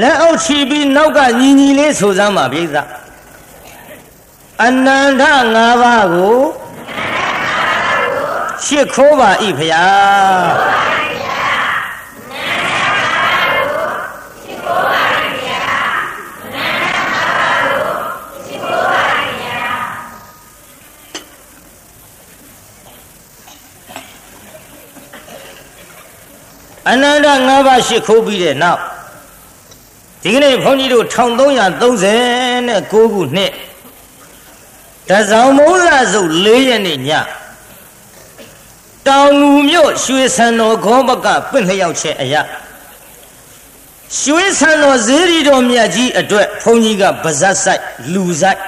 လက်အောက်ချီပြီးနောက်ကညီညီလေးဆိုစမ်းပါပြိဿအနန္တ၅ပါးကိုရှစ်ခိုးပါဤဖျား အနန္တ၅ပါးရှိခိုးပြီးတဲ့နောက်ဒီကနေ့ဘုန်းကြီးတို့1339ခုနှစ်တဇောင်မိုးလစုပ်၄ရက်နေ့ညတောင်ငူမြို့ရွှေဆန်တော်ခေါဘကပင့်လျောက်ချက်အရာရွှေဆန်တော်ဇေရီတော်မြတ်ကြီးအတွက်ဘုန်းကြီးကဗဇတ်ဆိုင်လူဆိုင်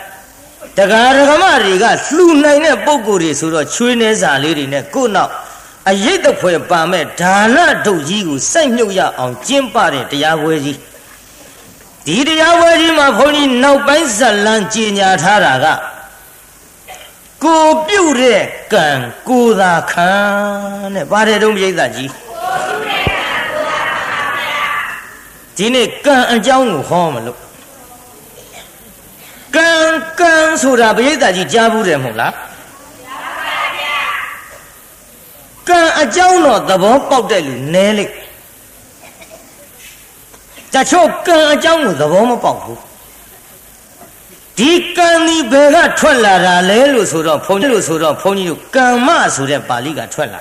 တရားဓမ္မတွေကလှူနိုင်တဲ့ပုံကိုယ်တွေဆိုတော့ချွေးနေစာလေးတွေနဲ့ကို့နောက် အရိတ်တဖွယ်ပါမဲ့ဒါနဒုတ်ကြီးကိုစိုက်မြုပ်ရအောင်ကျင့်ပတဲ့တရားပွဲကြီးဒီတရားပွဲကြီးမှာဘုန်းကြီးနောက်ပိုင်းဇလံကြီးညာထားတာကကိုပြုတ်တဲ့ကံကိုသာခံတဲ့ပါတယ်တုံးပြိဿကြီးဒီနေ့ကံအကြောင်းကိုဟောမလို့ကံကံဆိုတာပြိဿကြီးကြားဘူးတယ်မဟုတ်လား ကံအကြောင်းတော့သဘောပေါက်တဲ့လူနဲလိမ့်တချို့ကံအကြောင်းကိုသဘောမပေါက်ဘူးဒီကံဒီဘယ်ကထွက်လာတာလဲလို့ဆိုတော့ဘုန်းကြီးလို့ဆိုတော့ဘုန်းကြီးတို့ကမ္မဆိုတဲ့ပါဠိကထွက်လာ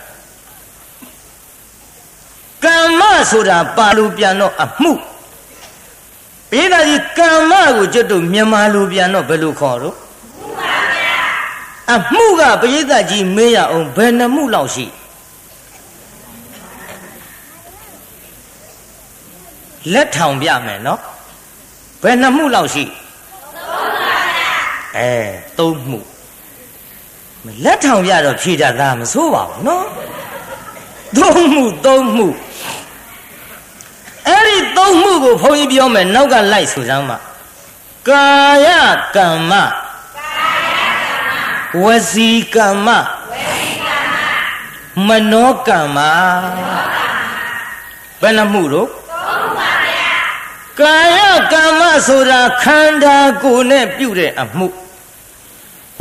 ကမ္မဆိုတာပါဠိပြန်တော့အမှုပိဒါကြီးကမ္မကိုကျွတ်တို့မြန်မာလူပြန်တော့ဘယ်လိုခေါ်တော့အမှုကပရိသတ်ကြီးမေးရအောင်ဘယ်နှမှုလောက်ရှိလ က်ထောင်ပြမယ်နော်ဘယ်နှမှုလောက်ရှိအဲသုံးမှုလက်ထောင်ပြတော့ဖြေတတ်တာမဆိုးပါဘူးနော်သုံးမှုသုံးမှုအဲ့ဒီသုံးမှုကိုဘုန်းကြီးပြောမယ်နောက်ကလိုက်ဆိုစမ်းပါကာယကမ္မဝစီကမ္မမနောကမ္မဘယ်နှမှုတော့ ကာယကမ္မဆိုတာခန္ဓာကိုယ်နဲ့ပြုတဲ့အမှု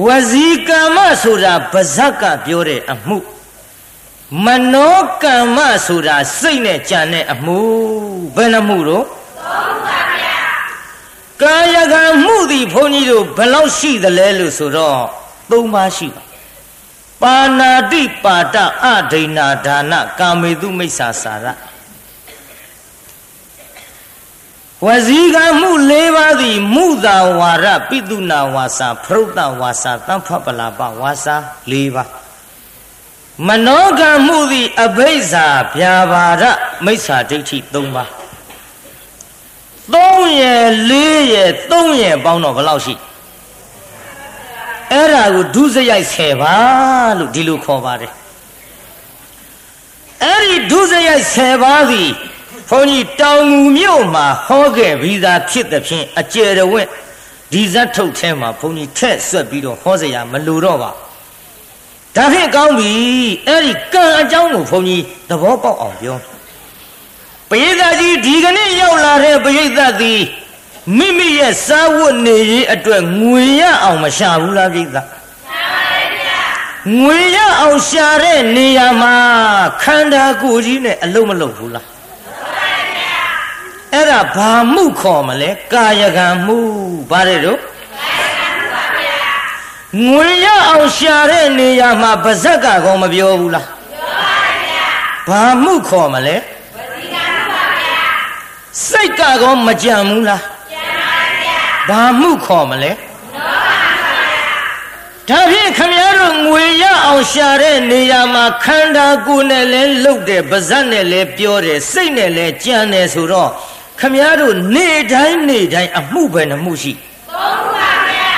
ဝစီကမ္မဆိုတာပါဇက်ကပြောတဲ့အမှုမနောကမ္မဆိုတာစိတ်နဲ့ကြံတဲ့အမှုဘယ်နှမှုတော့သုံးပါဗျာကာယကံမှုသည်ဘုန်းကြီးတို့ဘယ်လောက်ရှိသလဲလို့ဆိုတော့သုံးပါရှိပါပါဏာတိပါတအဒိဏဒါနကာမေတုမိစ္ဆာစာရ ဝစီကမှု၄ပါးသည်မုသာဝါရပိတုနာဝါစာဖရုတ်တဝါစာတံဖပလာပဝါစာ၄ပါးမနောကမှုသည်အဘိဇ္ဇာဗျာပါဒမိစ္ဆာဒိဋ္ဌိ၃ပါး၃ရယ်၄ရယ်၃ရယ်ပေါင်းတော့ဘယ်လောက်ရှိအဲ့ဒါကိုဒုစရိုက်10ပါလို့ဒီလိုခေါ်ပါတယ်အဲ့ဒီဒုစရိုက်10ပါးသည် ဘုန်းကြီးတောင်ငူမြို့မှာဟောခဲ့ပြီးသားဖြစ်တဲ့ဖြင့်အကျယ်တဝင့်ဒီဇတ်ထုတ်ထဲမှာဘုန်းကြီးထက်ဆွက်ပြီးတော့ဟောစရာမလိုတော့ပါဒါဖြင့်ကောင်းပြီအဲ့ဒီကံအကြောင်းကိုဘုန်းကြီးသဘောပေါက်အောင်ပြောပရိသတ်ကြီးဒီကနေ့ရောက်လာတဲ့ပရိသတ်သည်မိမိရဲ့စားဝတ်နေရေးအတွက်ငွေရအောင်မရှာဘူးလားပရိသတ်ငွေရအောင်ရှာတဲ့နေရာမှာခန္ဓာကိုယ်ကြီးနဲ့အလုံးမလုံးဘူးလားအဲ့ ဒါဘာမှုခေါ်မလဲကာယကံမှုဗါတဲ့တို့ငွေရအောင်ရှာတဲ့နေရာမှာပါဇက်ကကောမပြောဘူးလားပြောပါဗျာဘာမှုခေါ်မလဲဝစီကံပါဗျာစိတ်ကကောမကြံဘူးလားကြံပါဗျာဘာမှုခေါ်မလဲဒါဖြင့်ခမည်းတော်ငွေရအောင်ရှာတဲ့နေရာမှာခန္ဓာကိုယ်နဲ့လည်းလှုပ်တယ်ပါဇက်နဲ့လည်းပြောတယ်စိတ်နဲ့လည်းကြံတယ်ဆိုတော့ ခမည်းတော်နေတိုင်းနေတိုင်းအမှုပဲနှမှုရှိသုံးပါဗျာ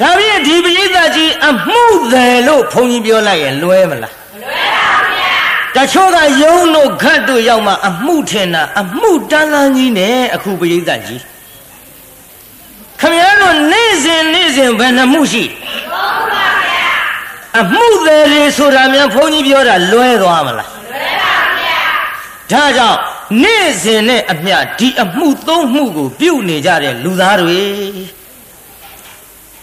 ဒါဖြင့်ဒီပရိသတ်ကြီးအမှုတယ်လို့ဘုန်းကြီးပြောလိုက်ရင်လွဲမလားမလွဲပါဗျာတချို့ကယုံတို့ခတ်တို့ရောက်မှအမှုထင်တာအမှုတန်းလန်းကြီးနဲ့အခုပရိသတ်ကြီးခမည်းတော်နေ့စဉ်နေ့စဉ်ဘယ်နှမှုရှိသုံးပါဗျာအမှုတယ်တွေဆိုတာများဘုန်းကြီးပြောတာလွဲသွားမလားလွဲပါဗျာဒါကြောင့် နေ့စဉ်နဲ့အမျှဒီအမှုသုံးမှုကိုပြုနေကြတဲ့လူသားတွေ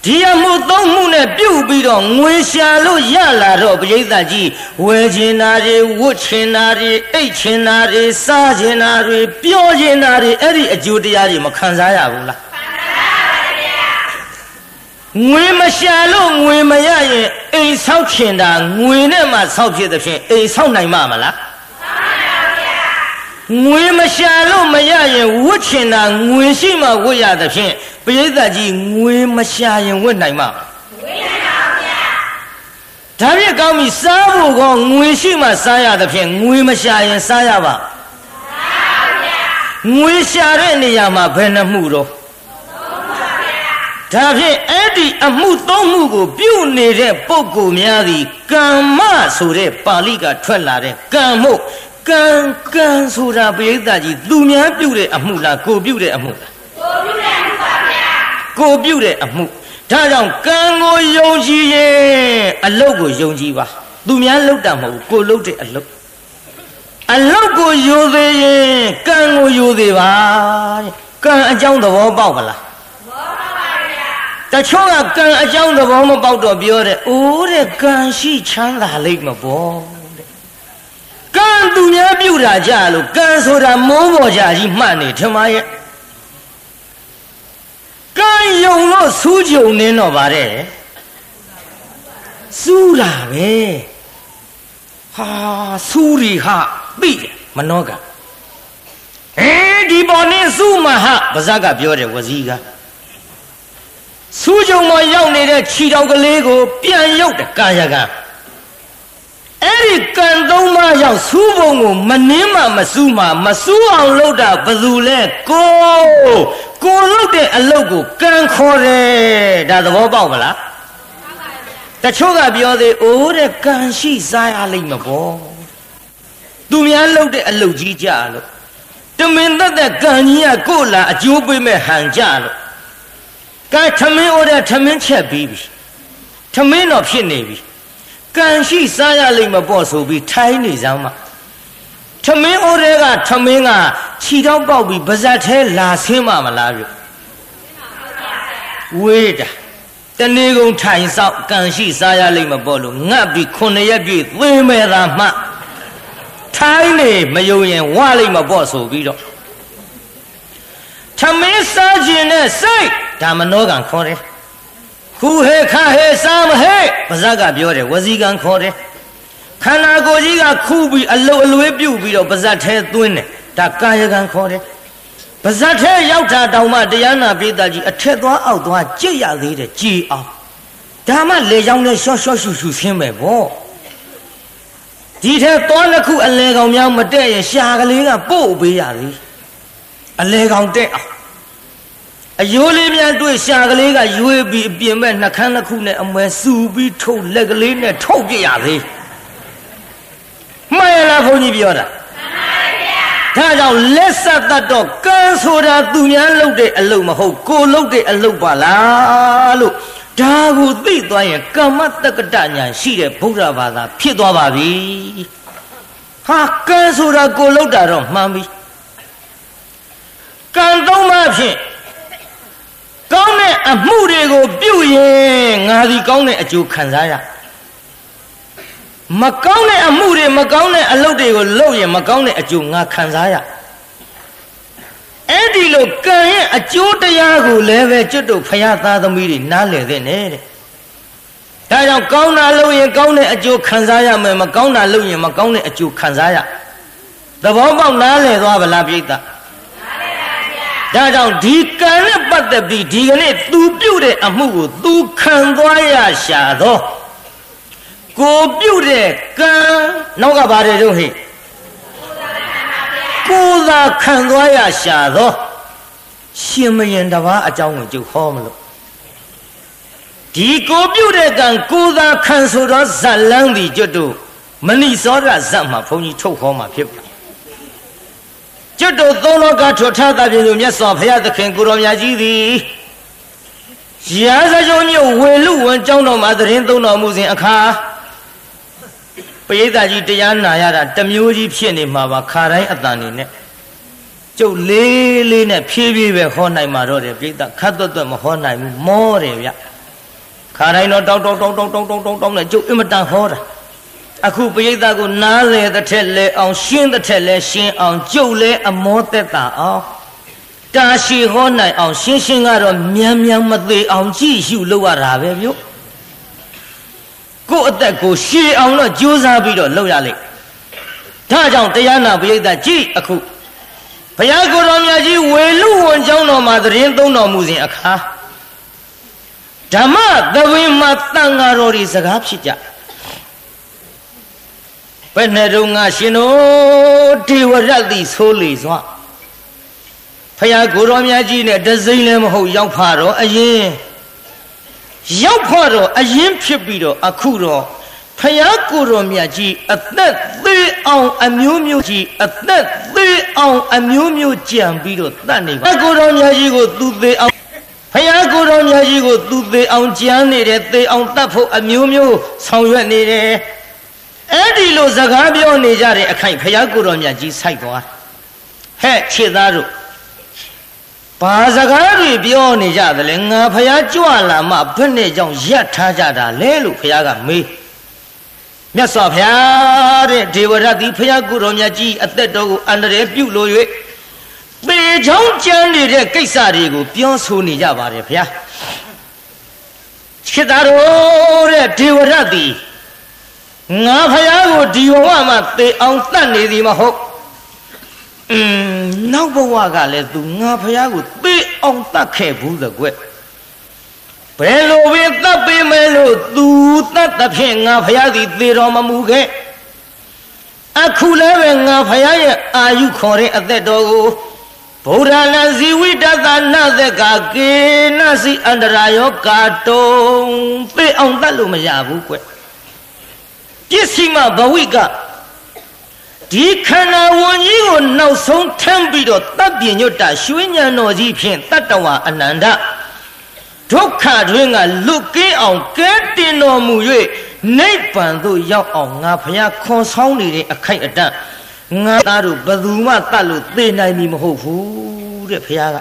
ဒီအမှုသုံးမှုနဲ့ပြုတ်ပြီးတော့ငွေရှာလို့ရလာတော့ပရိသတ်ကြီးဝယ်ချင်တာတွေဝတ်ချင်တာတွေအိတ်ချင်တာတွေစားချင်တာတွေပြောချင်တာတွေအဲ့ဒီအကျိုးတရားတွေမခံစားရဘူးလားငွေမရှာလို့ငွေမရရင်အိမ်ဆောက်ချင်တာငွေနဲ့မှဆောက်ဖြစ်တဲ့ဖြင့်အိမ်ဆောက်နိုင်မှာမလား ငွေမရှာလို့မရရင်ဝတ်ချင်တာငွေရှိမှဝတ်ရတဲ့ဖြင့်ပရိသတ်ကြီးငွေမရှာရင်ဝတ်နိုင်မှာဝတ်နိုင်ပါဗျာဒါပြည့်ကောင်းပြီစားဖို့ကောငွေရှိမှစားရတဲ့ဖြင့်ငွေမရှာရင်စားရပါငွေရှာတဲ့နေရာမှာဘယ်နှမှုတော့ဒါဖြင့်အဲ့ဒီအမှုသုံးမှုကိုပြုနေတဲ့ပုဂ္ဂိုလ်များသည်ကမ္မဆိုတဲ့ပါဠိကထွက်လာတဲ့ကံမို့ ကံကံဆိုတာပရိသတ်ကြီးသူများပြုတဲ့အမှုလားကိုပြုတဲ့အမှုလားကိုပြုတဲ့အမှုပါဗျာကိုပြုတဲ့အမှုဒါကြောင့်ကံကိုယုံကြည်ရင်အလုတ်ကိုယုံကြည်ပါသူများလုတ်တာမဟုတ်ကိုလုတ်တဲ့အလုတ်အလုတ်ကိုယိုသေးရင်ကံကိုယိုသေးပါတဲ့ကံအကြောင်းသဘောပေါက်ပါလားတချို့ကကံအကြောင်းသဘောမပေါက်တော့ပြောတယ်။အိုးတဲ့ကံရှိချမ်းသာလိမ့်မပေါ့တဲ့။ ကံသူများပြုတာကြလို့ကံဆိုတာမိုးပေါ်ကြကြီးမှတ်နေထမရဲ့။ကံယုံလို့စူးကြုံနေတော့ပါတယ်။စူးတာပဲ။ဟာစူးရီဟာသိတယ်မနောက။အဲဒီပေါ်နေစူးမဟာပါဇက်ကပြောတယ်ဝစီက။စူးကြုံမှာရောက်နေတဲ့ခြီတော်ကလေးကိုပြန်ရုပ်တဲ့ကာယက အဲ့ဒီကံသုံးပါးရောက်စူးပုံကိုမနှင်းမှမစူးမှမစူးအောင်လုပ်တာဘယ်သူလဲကိုကိုလုပ်တဲ့အလုပ်ကိုကံခေါ်တယ်ဒါသဘောပေါက်မလားတချို့ကပြောသေးအိုးတဲ့ကံရှိစားရလိမ့်မပေါ့သူများလုပ်တဲ့အလုပ်ကြီးကြလို့တမင်သက်သက်ကံကြီးကကိုလာအကျိုးပေးမဲ့ဟန်ကြလို့ကဲထမင်းဩတဲ့ထမင်းချက်ပြီးပြီထမင်းတော့ဖြစ်နေပြီ ကံရှိစားရလိမ့်မပေါ့ဆိုပြီးထိုင်းနေစမ်းမှာထမင်းဩတဲ့ကထမင်းကခြီတော့ပေါက်ပြီးပါဇက်သေးလာဆင်းမှမလားပြုဝေးတာတနေ့ကုန်ထိုင်ဆောက်ကံရှိစားရလိမ့်မပေါ့လို့ငတ်ပြီးခုနှစ်ရက်ပြည့်သေမဲ့သာမှထိုင်းနေမယုံရင်ဝလိမ့်မပေါ့ဆိုပြီးတော့ထမင်းစားခြင်းနဲ့စိတ်ဒါမနောကံခေါ်တယ် ခုဟဲခဟဲစားမဟဲပါဇက်ကပြောတယ်ဝစီကံခေါ်တယ်ခန္ဓာကိုယ်ကြီးကခုပြီးအလုတ်အလွေးပြုတ်ပြီးတော့ပါဇက်ထဲသွင်းတယ်ဒါကာယကံခေါ်တယ်ပါဇက်ထဲရောက်တာတောင်မှတရားနာပိသကြီးအထက်သွားအောက်သွားကြည့်ရသေးတယ်ကြည်အောင်ဒါမှလေကြောင်းနဲ့ရှော့ရှော့ရှူရှူဆင်းမယ်ဗောဒီထဲသွားတစ်ခုအလဲကောင်များမတက်ရင်ရှာကလေးကပို့ပေးရသေးအလဲကောင်တက်အောင် အယိုးလေးများတွေ့ရှာကလေးကရွေးပြီးအပြင်မဲ့နှခမ်းတစ်ခုနဲ့အမွဲစူပြီးထုတ်လက်ကလေးနဲ့ထုတ်ပြရသေးမှန်ရလားဘုန်းကြီးပြောတာဒါကြောင့်လက်ဆက်တတ်တော့ကံဆိုတာသူများလုပ်တဲ့အလုပ်မဟုတ်ကိုလုပ်တဲ့အလုပ်ပါလားလို့ဒါကိုသိသွားရင်ကမ္မတက္ကတညာရှိတဲ့ဗုဒ္ဓဘာသာဖြစ်သွားပါပြီဟာကံဆိုတာကိုလုပ်တာတော့မှန်ပြီကံသုံးပါးဖြင့် ကောင်းတဲ့အမှုတွေကိုပြုရင်ငါဒီကောင်းတဲ့အကျိုးခံစားရမကောင်းတဲ့အမှုတွေမကောင်းတဲ့အလုပ်တွေကိုလုပ်ရင်မကောင်းတဲ့အကျိုးငါခံစားရအဲ့ဒီလိုကံရဲ့အကျိုးတရားကိုလည်းပဲကျွတ်တို့ဖရာသားသမီးတွေနားလည်သင့်တယ်တဲ့ဒါကြောင့်ကောင်းတာလုပ်ရင်ကောင်းတဲ့အကျိုးခံစားရမယ်မကောင်းတာလုပ်ရင်မကောင်းတဲ့အကျိုးခံစားရသဘောပေါက်နားလည်သွားဗလားပြိတ္တာ ဒါကြောင့်ဒီကံနဲ့ပတ်သက်ပြီးဒီကနေ့သူပြုတ်တဲ့အမှုကိုသူခံသွားရရှာသောကိုပြုတ်တဲ့ကံနောက်ကပါတယ်တို့ဟိကိုသာခံသွားရရှာသောရှင်မယင်တပါးအကြောင်းကိုကျုပ်ဟောမလို့ဒီကိုပြုတ်တဲ့ကံကိုသာခံဆိုတော့ဇက်လန်းသည်ကျွတ်တို့မဏိစောရဇက်မှာဘုန်းကြီးထုတ်ဟောမှာဖြစ်ပါ ကျွတ်တို့သုံးလောကထွတ်ထသပြင်သူမြတ်စွာဘုရားသခင်ကိုရောမြတ်ကြီးသည်ရာဇဂုံမြို့ဝေလူဝန်ကျောင်းတော်မှာသတင်းသုံးတော်မူစဉ်အခါပရိသတ်ကြီးတရားနာရတာတမျိုးကြီးဖြစ်နေမှာပါခါတိုင်းအတန်နေနဲ့ကျုပ်လေးလေးနဲ့ဖြည်းဖြည်းပဲဟောနိုင်မှာတော့တယ်ပရိသတ်ခတ်သွက်သွက်မဟောနိုင်ဘူးမောတယ်ဗျခါတိုင်းတော့တောက်တောက်တောက်တောက်တောက်တောက်တောက်နဲ့ကျုပ်အင်မတန်ဟောတာ အခုပရိသတ်ကိုနားလေတဲ့ထက်လဲအောင်ရှင်းတဲ့ထက်လဲရှင်းအောင်ကျုပ်လဲအမောသက်တာအောင်တာရှိဟောနိုင်အောင်ရှင်းရှင်းကတော့မြန်မြန်မသေးအောင်ကြည့်ရှုလို့ရတာပဲဗျကိုယ့်အသက်ကိုရှည်အောင်တော့ကြိုးစားပြီးတော့လုပ်ရလိမ့်ဒါကြောင့်တရားနာပရိသတ်ကြည့်အခုဘုရားကိုယ်တော်မြတ်ကြီးဝေလူဝန်ကျောင်းတော်မှာသတင်းသုံးတော်မူစဉ်အခါဓမ္မသဘင်မှာတန်ဃာတော်တွေစကားဖြစ်ကြ ဘယ်နဲ့တော့ငါရှင်တို့ဒေဝရတ်တိဆိုးလေစွာဖယားကိုတော်မြတ်ကြီးနဲ့တစိမ့်လည်းမဟုတ်ရောက်ဖတော့အရင်ရောက်ဖတော့အရင်ဖြစ်ပြီးတော့အခုတော့ဖယားကိုတော်မြတ်ကြီးအသက်သေးအောင်အမျိုးမျိုးကြီးအသက်သေးအောင်အမျိုးမျိုးကြံပြီးတော့တတ်နေပါကိုတော်မြတ်ကြီးကိုသူသေးအောင်ဖယားကိုတော်မြတ်ကြီးကိုသူသေးအောင်ကြံနေတယ်သေအောင်တတ်ဖို့အမျိုးမျိုးဆောင်ရွက်နေတယ် အဲ့ဒီလိုစကားပြောနေကြတဲ့အခိုင်ဖယားကိုတော်မြတ်ကြီးစိုက်သွားဟဲ့ခြေသားတို့ဘာစကားတွေပြောနေကြသလဲငါဖယားကြွလာမှဘယ်နဲ့ကြောင့်ရက်ထားကြတာလဲလို့ဖယားကမေးမြတ်စွာဘုရားတဲ့ဒေဝရတ်ဒီဖယားကိုတော်မြတ်ကြီးအသက်တော်ကိုအန္တရာယ်ပြုလို့၍ပေချောင်းကြမ်းနေတဲ့ကိစ္စတွေကိုပြောဆိုနေကြပါတယ်ဘုရားချစ်သားတော်တဲ့ဒေဝရတ်ဒီ ငါဖယားကိုဒီဘဝမှာသေအောင်တတ်နေသည်မဟုတ်อืมနောက်ဘဝကလည်း तू ငါဖယားကိုသေအောင်တတ်ခဲ့ဘူးသကွဘယ်လိုပဲတတ်ပေမဲ့လို့ तू တတ်တဲ့ဖြင့်ငါဖယားသည်သေတော်မမူခဲ့အခုလည်းပဲငါဖယားရဲ့အာယုခေါ်တဲ့အသက်တော်ကိုဗုဒ္ဓနာဇီဝိတသနာသက်ကကေနစီအန္တရာယောကာတုံသေအောင်တတ်လို့မရဘူးကွ ပစ္စည်းမဘဝိကဒီခန္ဓာဝန်ကြီးကိုနောက်ဆုံးထမ်းပြီးတော့တပ်ပြညွတ်တာရွှေညံတော်ကြီးဖြင့်တတ္တဝအနန္တဒုက္ခတွင်ကလွတ်ကင်းအောင်ကဲတင်တော်မူ၍နိဗ္ဗာန်သို့ရောက်အောင်ငါဖျားခွန်ဆောင်နေတဲ့အခိုက်အတန့်ငါသားတို့ဘယ်သူမှတတ်လို့သိနိုင်ပြီမဟုတ်ဘူးတဲ့ဖျားက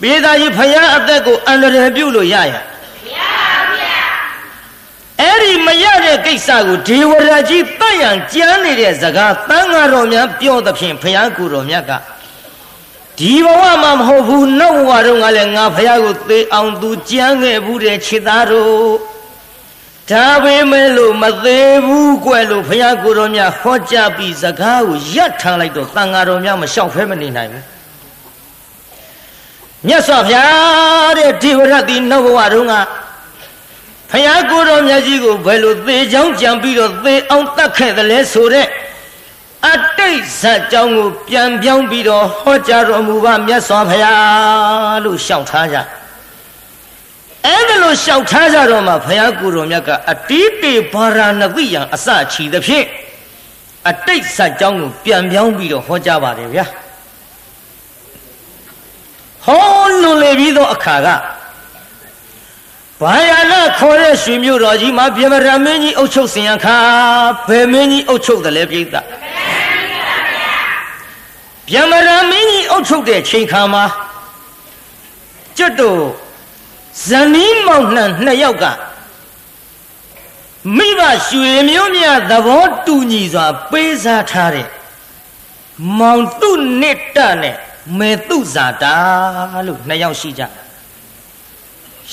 ပြေးသားကြီးဖျားအသက်ကိုအန္တရာယ်ပြုလို့ရရ အဲ့ဒီမရတဲ့ကိစ္စကိုဒေဝရာကြီးတတ်ရန်ကြမ်းနေတဲ့စကားတန်ဃာတော်များပြောသဖြင့်ဘုရားကိုယ်တော်မြတ်ကဒီဘဝမှာမဟုတ်ဘူးနောက်ဘဝတုန်းကလည်းငါဘုရားကိုသေအောင်သူကြမ်းခဲ့ဘူးတဲ့ခြေသားတို့ဒါပေမဲ့လို့မသေးဘူးကွယ်လို့ဘုရားကိုယ်တော်မြတ်ဟောကြားပြီးစကားကိုရပ်ထားလိုက်တော့တန်ဃာတော်များမလျှောက်ဖဲမနေနိုင်ဘူးမြတ်စွာဘုရားတဲ့ဒီဝရတိနောက်ဘဝတုန်းက ဖယားကိုတော်မြတ်ကြီးကိုဘယ်လိုသေချောင်းကြံပြီးတော့သေအောင်တတ်ခဲ့တယ်လဲဆိုတဲ့အတိတ်ဇတ်ကြောင်းကိုပြန်ပြောင်းပြီးတော့ဟောကြားတော်မူပါမြတ်စွာဘုရားလို့ရှောက်ထားကြအဲ့ဒါလို့ရှောက်ထားကြတော့မှဘုရားကိုတော်မြတ်ကအတိတေဘာရာဏတိယံအစချီသဖြင့်အတိတ်ဇတ်ကြောင်းကိုပြန်ပြောင်းပြီးတော့ဟောကြားပါတယ်ဗျာဟောလွန်လေပြီးသောအခါက ဘာယာလခေါ်တဲ့ရွှေမြို့တော်ကြီးမှာပြမရမင်းကြီးအုပ်ချုပ်စင်ရခါဘယ်မင်းကြီးအုပ်ချုပ်တယ်လဲပြိဿပြမရမင်းကြီးအုပ်ချုပ်တဲ့ချိန်ခါမှာကျွတ်တို့ဇနီးမောင်နှံနှစ်ယောက်ကမိဘရွှေမျိုးမြသဘောတူညီစွာ ပေးစားထားတဲ့မောင်တုနိတ္တနဲ့မေတုဇာတာလို့နှစ်ယောက်ရှိကြတယ်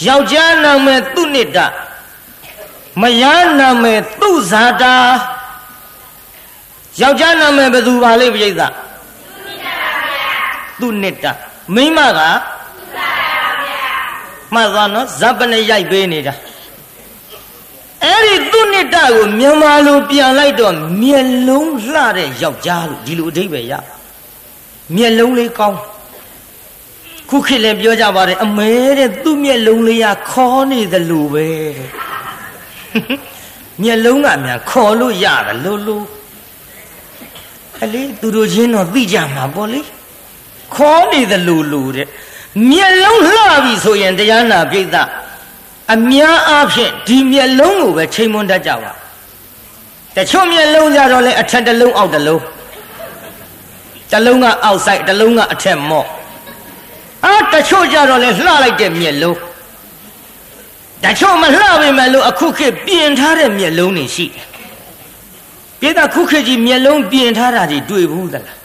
ယောက်ျားနာမည်သူနိတမယားနာမည်သူဇာတာယောက်ျားနာမည်ဘယ်သူပါလိမ့်ပြိဿသူနိတမိန်းမကမှတ်သွားနော်ဇပ်ပနဲ့ရိုက်ပေးနေတာအဲ့ဒီသူနိတကိုမြန်မာလိုပြန်လိုက်တော့မျက်လုံးလှတဲ့ယောက်ျားလို့ဒီလိုအဓိပ္ပာယ်ရမျက်လုံးလေးကောင်း ခုခေတ်လည်းပြောကြပါတယ်အမဲတဲ့သူ့မျက်လုံးလေးကခေါ်နေသလိုပဲမျက်လုံးကများခေါ်လို့ရတယ်လို့လို့အလေးသူတို့ချင်းတော့သိကြမှာပေါ့လေခေါ်နေသလိုလိုတဲ့မျက်လုံးလှပြီဆိုရင်တရားနာပြိဿအများအားဖြင့်ဒီမျက်လုံးကိုပဲချိန်မွန်းတတ်ကြပါတချို့မျက်လုံးကြတော့လေအထက်တစ်လုံးအောက်တစ်လုံးတလုံးကအောက်ဆိုင်တလုံးကအထက်မော့ အာတချို့ကြတော့လဲလှလိုက်တဲ့မျက်လုံးတချို့မလှပေမဲ့လို့အခုခေတ်ပြင်ထားတဲ့မျက်လုံးတွေရှိတယ်ပြည်သားခုခေတ်ကြီးမျက်လုံးပြင်ထားတာကြီးတွေ့ဘူးသလား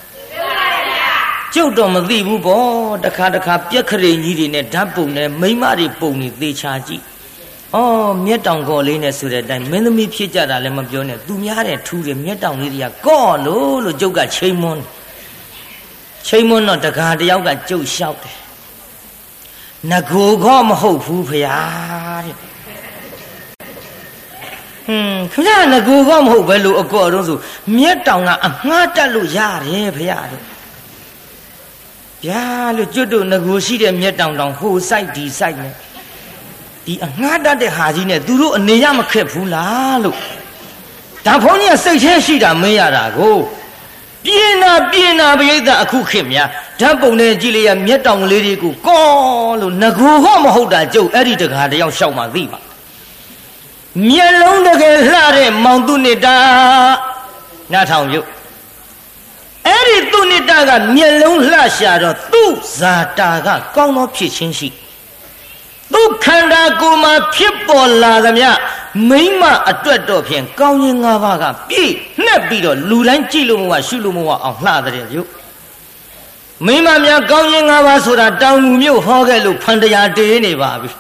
ကျုပ်တော့မသိဘူးပေါ့တခါတခါပြက်ခရိန်ကြီးတွေနဲ့ဓာတ်ပုံနဲ့မိမတွေပုံနေသေချာကြည့်။အော်မျက်တောင်ကော်လေးနဲ့ဆိုတဲ့အတိုင်းမင်းသမီးဖြစ်ကြတာလည်းမပြောနဲ့သူများတဲ့ထူးတယ်မျက်တောင်လေးတွေကကော့လို့လို့ကျုပ်ကချိန်မွန်းချိန်မွန်းတော့တကားတယောက်ကကျုပ်လျှောက်တယ်။ ငကိုကောမဟုတ်ဘူးဖရာတဲ့။ဟွန်းခမရငကိုကောမဟုတ်ဘဲလို့အကော့တော့ဆိုမျက်တောင်ကအငှားတက်လို့ရတယ်ဖရာတဲ့။ဗျာလို့ကျွတ်တို့ငကိုရှိတဲ့မျက်တောင်တောင်ဟိုဆိုင်ဒီဆိုင်နဲ့ဒီအငှားတတ်တဲ့ဟာကြီးနဲ့သူတို့အနေရမခက်ဘူးလားလို့ဒါဖုန်းကြီးကစိတ်แท้ရှိတာမင်းရတာကိုပြင်းနာပြင်းနာပရိသတ်အခုခေတ်များ ဓာတ်ပုံနဲ့ကြည့်လိုက်ရမျက်တောင်လေးတွေကိုကောလို့ငကိုဟောမဟုတ်တာကျုပ်အဲ့ဒီတကားတယောက်ရှောက်မှသိပါမျက်လုံးတကယ်လှတဲ့မောင်သူနှစ်တာနားထောင်ပြုတ်အဲ့ဒီသူနိတကမျက်လုံးလှရှာတော့သူ့ဇာတာကကောင်းသောဖြစ်ချင်းရှိသူခန္ဓာကိုယ်မှာဖြစ်ပေါ်လာသမျှမိမအတွက်တော့ဖြင့်ကောင်းခြင်း၅ပါးကပြည့်နှက်ပြီးတော့လူတိုင်းကြည့်လို့မဝရှုလို့မဝအောင်လှတဲ့ရုပ် မိမများကောင်းခြင်း၅ပါးဆိုတာတောင်ငူမြို့ဟောခဲ့လို့ဖန်တရားတေးနေပါပြီ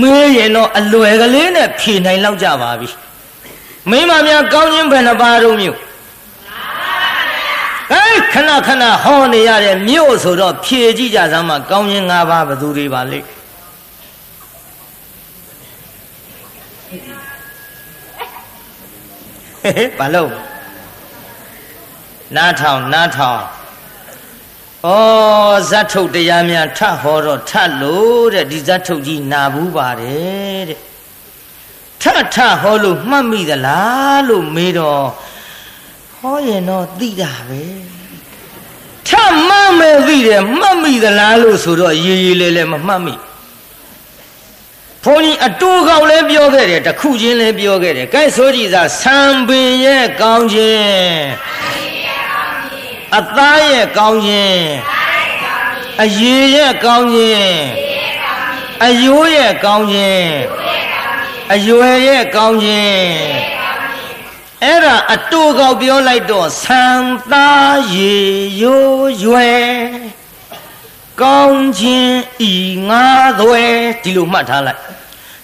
မေးရင်တော့အလွယ်ကလေးနဲ့ဖြေနိုင်လောက်ကြပါပြီမိမများကောင်းခြင်းဘယ်နှပါတော့မြို့ဟဲ့ခဏခဏဟောနေရတဲ့မြို့ဆိုတော့ဖြေကြည့်ကြစမ်းမကောင်းရင်၅ပါးဘသူတွေပါလိမ့်ဟဲ့ဘာလို့နားထောင်နားထောင် ဩဇတ်ထုတ်တရားများထဟောတော့ထလို့တဲ့ဒီဇတ်ထုတ်ကြီးနာဘူးပါတယ်တဲ့ထထဟောလို့မှတ်မိသလားလို့မေးတော့ဟောရင်တော့သိတာပဲထမှတ်မဲ့သိတယ်မှတ်မိသလားလို့ဆိုတော့ရေးရေးလဲလဲမမှတ်မိဘုန်းကြီးအတူကောင်လည်းပြောခဲ့တယ်တခုချင်းလည်းပြောခဲ့တယ်ကဲဆိုကြည်သာဆံပင်ရဲ့ကောင်းခြင်း အသားရဲ့ကောင်းခြင်းအရေရဲ့ကောင်းခြင်းအယိုးရဲ့ကောင်းခြင်းအရွယ်ရဲ့ကောင်းခြင်းအဲ့ဒါအတူကောက်ပြောလိုက်တော့ဆံသားရေရိုးရွယ်ကောင်းခြင်းဤငါးသွဲဒီလိုမှတ်ထားလိုက်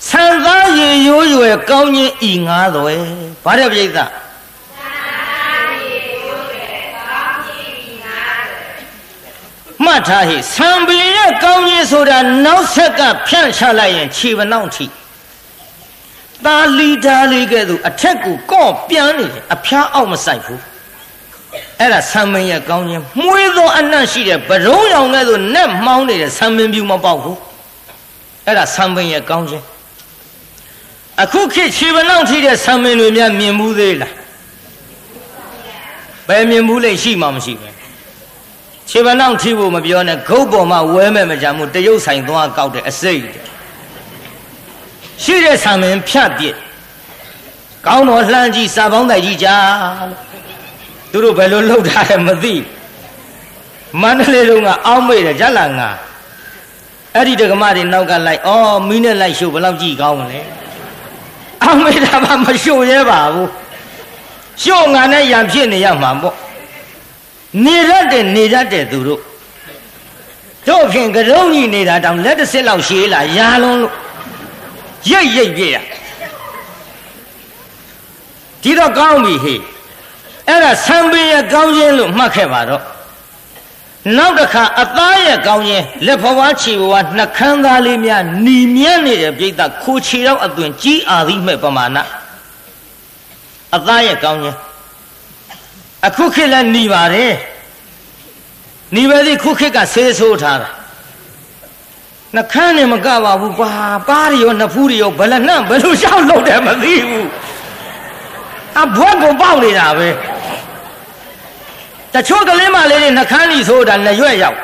ဆံသားရေရိုးရွယ်ကောင်းခြင်းဤငါးသွဲဘာတဲ့ပြိဿ ထားဟိဆံပင်ရဲ့ကောင်းခြင်းဆိုတာနောက်ဆက်ကဖြန့်ချလိုက်ရင်ခြေပနောက်ထိသားလီဓာလေးကဲ့သို့အထက်ကိုကော့ပြန်နေတယ်အဖျားအောက်မဆိုင်ဘူးအဲ့ဒါဆံမင်းရဲ့ကောင်းခြင်းမွေးသောအနတ်ရှိတဲ့ဗရုံးရောင်ကဲ့သို့နက်မှောင်းနေတဲ့ဆံမင်းပြူမပေါက်ဘူးအဲ့ဒါဆံမင်းရဲ့ကောင်းခြင်းအခုခေတ်ခြေပနောက်ထိတဲ့ဆံမင်းတွေများမြင်မှုသေးလားဘယ်မြင်မှုလဲရှိမှမရှိပဲ ခြေပနောက်ထိဖို့မပြောနဲ့ဂုတ်ပေါ်မှာဝဲမဲ့မကြမှုတရုတ်ဆိုင်သွားကောက်တဲ့အစိတ်ရှိတဲ့ဆံမင်းဖြတ်ပြစ်ကောင်းတော်လှမ်းကြည့်စာပေါင်းတိုက်ကြီးကြာသူတို့ဘယ်လိုလှုပ်ထားလဲမသိမန္တလေးတုန်းကအောင်းမေ့တယ်ဂျက်လာငါအဲ့ဒီဒကမတွေနောက်ကလိုက်အော်မီးနဲ့လိုက်ရှို့ဘယ်လောက်ကြည့်ကောင်းမလဲအောင်းမေ့တာမှမရှို့ရဲပါဘူးရှို့ငါနဲ့ရံဖြစ်နေရမှာပေါ့ နေရတဲ့နေရတဲ့သူတို့တို့ဖြင့်ကရုံးကြီးနေတာတောင်လက်တစ်စစ်လောက်ရှည်လာရာလုံးလို့ရိတ်ရိတ်ပြည့်ရဒီတော့ကောင်းပြီဟေ့အဲ့ဒါဆံပင်ရဲ့ကောင်းခြင်းလို့မှတ်ခဲ့ပါတော့နောက်တစ်ခါအသားရဲ့ကောင်းခြင်းလက်ဖွားခြေဘဝနှကန်းသားလေးများหนีမြန်းနေတဲ့ပြိတ္တခိုခြေတော့အသွင်ကြီးအာသီးမဲ့ပမာဏအသားရဲ့ကောင်းခြင်း အခုခေတ်လည်းหนีပါတယ်หนีပဲဒီခုခေတ်ကဆေးဆိုးထားတာနှခမ်းနဲ့မကပါဘူးကွာပါးရောနှဖူးရောဘယ်လက်နှံဘယ်လိုရှောက်လုပ်တယ်မသိဘူးအဘွက်ကိုပေါက်နေတာပဲတချို့ကလေးမလေးတွေနှခမ်းကြီးဆိုတာလက်ရွက်ရောက်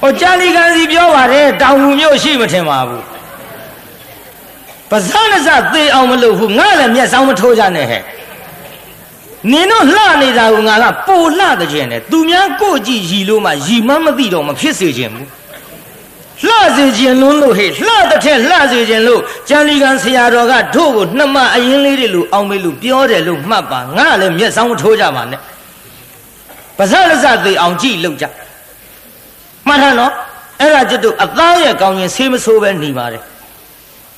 ဟိုကြာလီကန်စီပြောပါတယ်တောင်လူမျိုးရှိမထင်ပါဘူး ပဇာနစသေအောင်မလုပ်ဘူးငါလည်းမျက်စောင်းမထိုးကြနဲ့ဟဲ့နင်တို့လှနေတာကငါကပိုလှတဲ့ခြင်းနဲ့သူများကိုကြည့်ရီလို့မှရီမမသိတော့မဖြစ်စေခြင်းဘူးလှစေခြင်းလုံးလို့ဟဲ့လှတဲ့ထက်လှစေခြင်းလို့ကျန်လီကန်ဆရာတော်ကတို့ကိုနှမအရင်လေးတွေလို့အောင်မေးလို့ပြောတယ်လို့မှတ်ပါငါလည်းမျက်စောင်းထိုးကြပါနဲ့ပါဇက်လက်စသေးအောင်ကြည့်လို့ကြမှတ်ထားနော်အဲ့ဒါကျွတ်တို့အသားရဲ့ကောင်းရင်ဆေးမဆိုးပဲနေပါတယ်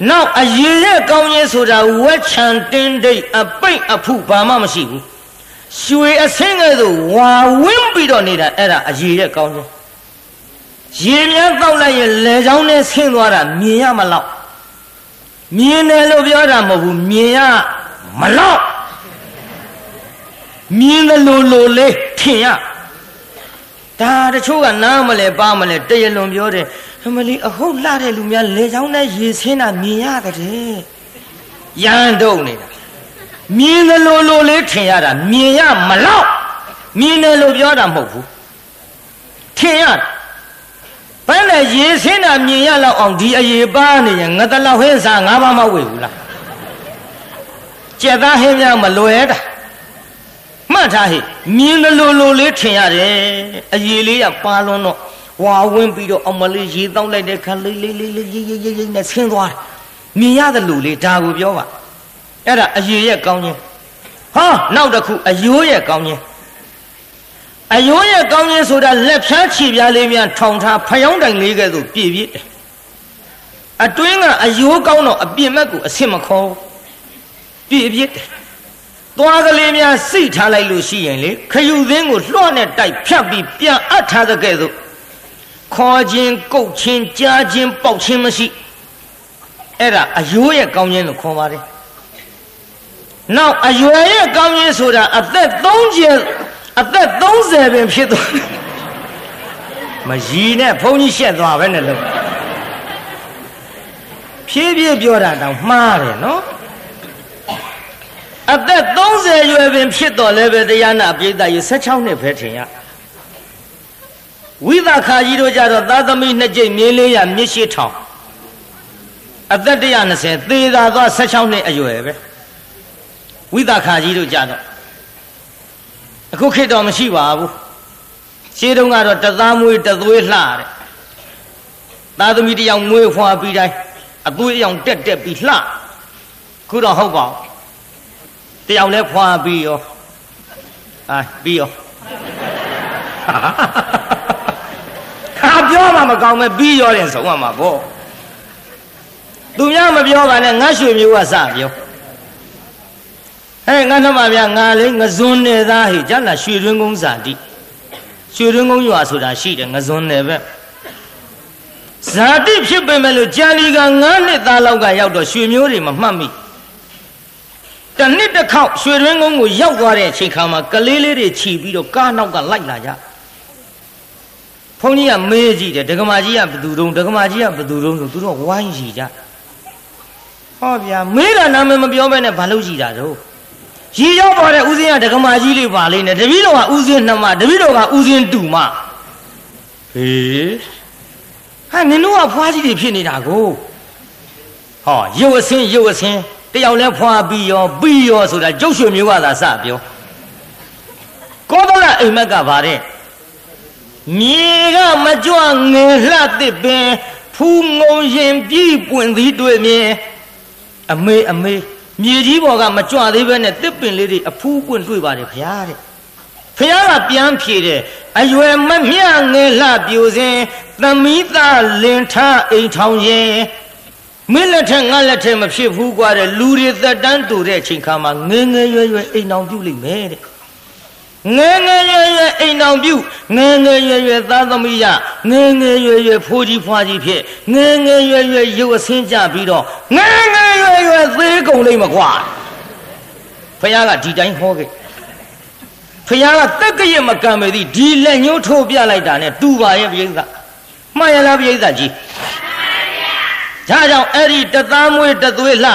နောက်အရေရဲ့ကောင်းရင်ဆိုတာဝက်ချန်တင်းဒိတ်အပိတ်အဖုဘာမှမရှိဘူးရွှေအဆင်းကဲ့သို့ဝါဝင်းပြီးတော့နေတာအဲ့ဒါအရေရဲ့ကောင်းရင်ရေများတောက်လိုက်ရင်လေချောင်းနဲ့ဆင်းသွားတာမြင်ရမလောက်မြင်တယ်လို့ပြောတာမဟုတ်ဘူးမြင်ရမလောက်မြင်တယ်လို့လို့လေးထင်ရဒါတချို့ကနားမလဲပါမလဲတရလွန်ပြောတယ်အ မလီအဟုတ်လှတဲ့လူများလေချောင်းနဲ့ရေဆင်းတာမြင်ရတယ်ရန်တုံနေတာမြင်တယ်လို့လို့လေးထင်ရတာမြင်ရမလောက်မြင်တယ်လို့ပြောတာမဟုတ်ဘူးထင်ရဘယ်နဲ့ရေဆင်းတာမြင်ရလောက်အောင်ဒီအရေးပါနေရင်ငါတလောက်ဟင်းစားငါးပါးမဝေဘူးလားကြက်သားဟင်းများမလွယ်တာမှတ်ထားဟိမြင်တယ်လို့လို့လေးထင်ရတယ်အရေးလေးကပါလွန်းတော့ ဝါဝင်းပြီးတော့အမလေးရေတောက်လိုက်တဲ့ခါလေးလေးလေးလေးရိပ်ရိပ်ရိပ်ရိပ်နဲ့ဆင်းသွားတယ်မြင်ရတယ်လို့လေဒါကိုပြောပါအဲ့ဒါအရေးရဲ့ကောင်းခြင်းဟာနောက်တစ်ခုအယိုးရဲ့ကောင်းခြင်းအယိုးရဲ့ကောင်းခြင်းဆိုတာလက်ဖြားခြေပြားလေးများထောင်ထားဖယောင်းတိုင်လေးကဲ့သို့ပြည့်ပြည့်တယ်အတွင်းကအယိုးကောင်းတော့အပြစ်မဲ့ကိုအဆင်မခေါ်ပြည့်ပြည့်တယ်သွားကလေးများစိတ်ထားလိုက်လို့ရှိရင်လေခယူသင်းကိုလွှတ်နဲ့တိုက်ဖြတ်ပြီးပြန်အပ်ထားတဲ့ကဲ့သို့ ခေါ်ခြင်းကုတ်ခြင်းကြားခြင်းပေါက်ခြင်းမရှိအဲ့ဒါအယိုးရဲ့ကောင်းခြင်းလို့ခေါ်ပါတယ်နောက်အရွယ်ရဲ့ကောင်းခြင်းဆိုတာအသက်30အသက်30ပင်ဖြစ်သွားမရီနဲ့ဘုန်းကြီးရှက်သွားပဲနဲ့လို့ဖြည်းဖြည်းပြောတာတောင်မှားတယ်နော်အသက်30ရွယ်ပင်ဖြစ်တော်လည်းပဲတရားနာပိဋကရေ16နှစ်ပဲထင်ရ ဝိသခာကြီးတို့ကြတော့သာသမီနှစ်ကြိမ်မြင်းလေးရမြစ်ရှိထောင်အသက်120သေသာသွား16နှစ်အရွယ်ပဲဝိသခာကြီးတို့ကြတော့အခုခေတ်တော့မရှိပါဘူးရှင်းတုန်းကတော့တသားမွေးတသွေးလှတဲ့သာသမီတယောက်မွေးဖွာပြီးတိုင်းအသွေးအယောင်တက်တက်ပြီးလှခုတော့ဟုတ်ပါဘူးတယောက်လဲဖွာပြီးရောအာပြီးရောဟာ ပြောမှမကောင်းပဲပြီးရောတယ်ဆုံးမှာပေါ့သူများမပြောပါနဲ့ငါရွှေမျိုးကစပြောဟဲ့ငါနှမဗျာငါလေးငဇွန်းနေသားဟိကျန်လာရွှေတွင်းကုန်းစာတိရွှေတွင်းကုန်းရွာဆိုတာရှိတယ်ငဇွန်းနေပဲဇာတိဖြစ်ပေမဲ့လို့ကြာလီက9နှစ်သားလောက်ကရောက်တော့ရွှေမျိုးတွေမမှတ်မိတနှစ်တစ်ခေါက်ရွှေတွင်းကုန်းကိုရောက်သွားတဲ့အချိန်ခါမှာကလေးလေးတွေခြီးပြီးတော့ကားနောက်ကလိုက်လာကြ ဘုန်းကြီးကမေးကြည့်တယ်ဒကမာကြီးကဘသူတုံးဒကမာကြီးကဘသူတုံးဆိုသူတို့ဝိုင်းကြည့်ကြဟောဗျာမေးတာနာမည်မပြောဘဲနဲ့ဘာလို့ကြည့်တာတော့ရီရောက်ပေါ်တဲ့ဥစဉ်ကဒကမာကြီးလေးပါလိမ့်နဲ့တပည့်တော်ကဥစဉ်နှမတပည့်တော်ကဥစဉ်တူမဟေးဟာနင်တို့ကဖွားကြီးတွေဖြစ်နေတာကိုဟောရုပ်အစင်းရုပ်အစင်းတယောက်လဲဖွာပြီးရောပြီးရောဆိုတာကျုပ်ရွှေမျိုးကသာစပြောကောသလအိမ်မက်ကဗါတဲ့ မြေကမကြွငယ်လှသစ်ပင်ဖူးငုံရင်ပြီးပွင့်သည်တွေ့မြင်အမေအမေမြေကြီးပေါ်ကမကြွသေးပဲနဲ့တစ်ပင်လေးတွေအဖူးပွင့်တွေ့ပါတယ်ခင်ဗျာတဲ့ဖះကပြန်ဖြေတယ်အရွယ်မမျှငယ်လှပြိုစဉ်သမီးသားလင်ထအိမ်ထောင်ရင်မင်းလက်ထက်ငါလက်ထက်မဖြစ်ဘူးกว่าတဲ့လူတွေသက်တမ်းတူတဲ့အချိန်ခါမှာငယ်ငယ်ရွယ်ရွယ်အိမ်အောင်ပြုလိမ့်မယ်တဲ့ ငယ်ငယ်ရွယ်ရွယ်အိမ်အောင်ပြုငယ်ငယ်ရွယ်ရွယ်သားသမီးရငယ်ငယ်ရွယ်ရွယ်ဖိုးကြီးဖွားကြီးဖြစ်ငယ်ငယ်ရွယ်ရွယ်ရုပ်အဆင်းကြပြီးတော့ငယ်ငယ်ရွယ်ရွယ်သေးကုန်လိမ့်မကွာဖခင်ကဒီတိုင်းဟောခဲ့ဖခင်ကတက်ကရမကံပေသည်ဒီလက်ညှိုးထိုးပြလိုက်တာနဲ့တူပါရဲ့ပြိဿမှန်ရလားပြိဿကြီးဒါကြောင့်အဲ့ဒီတသားမွေးတသွေးလှ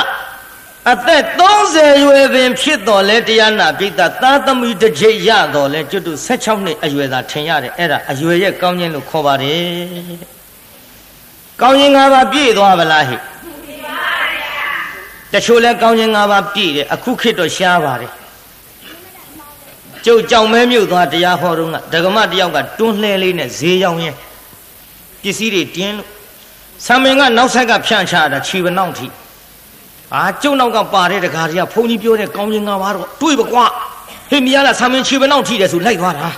အသက်30ရွယ်ပင်ဖြစ်တော်လဲတရားနာပိဋကသာသမီတစ်ကြိတ်ရတော်လဲကျွတ်တူ16နှစ်အရွယ်သာထင်ရတယ်အဲ့ဒါအရွယ်ရဲ့ကောင်းခြင်းလို့ခေါ်ပါတယ်ကောင်းခြင်း၅ပါးပြည့်သွားဗလားဟိတချို့လဲကောင်းခြင်း၅ပါးပြည့်တယ်အခုခေတ်တော့ရှားပါတယ်ကျုပ်ကြောင်မဲမြို့သွားတရားဟောတော့ကဒကမတယောက်ကတွန်းလှဲလေးနဲ့ဈေးရောက်ရင်ပစ္စည်းတွေတင်းလို့ဆံမင်ကနောက်ဆက်ကဖြန့်ချတာခြေပနောက်ထိ အာကျုံနောက်ကပါတဲ့တကားတွေကဘုန်းကြီးပြောတဲ့ကောင်းခြင်းငါးပါးတော့တွေးပကွာဟေ့မရလားဆံမင်ခြေပနောက်ထိတယ်ဆိုလိုက်သွားတာ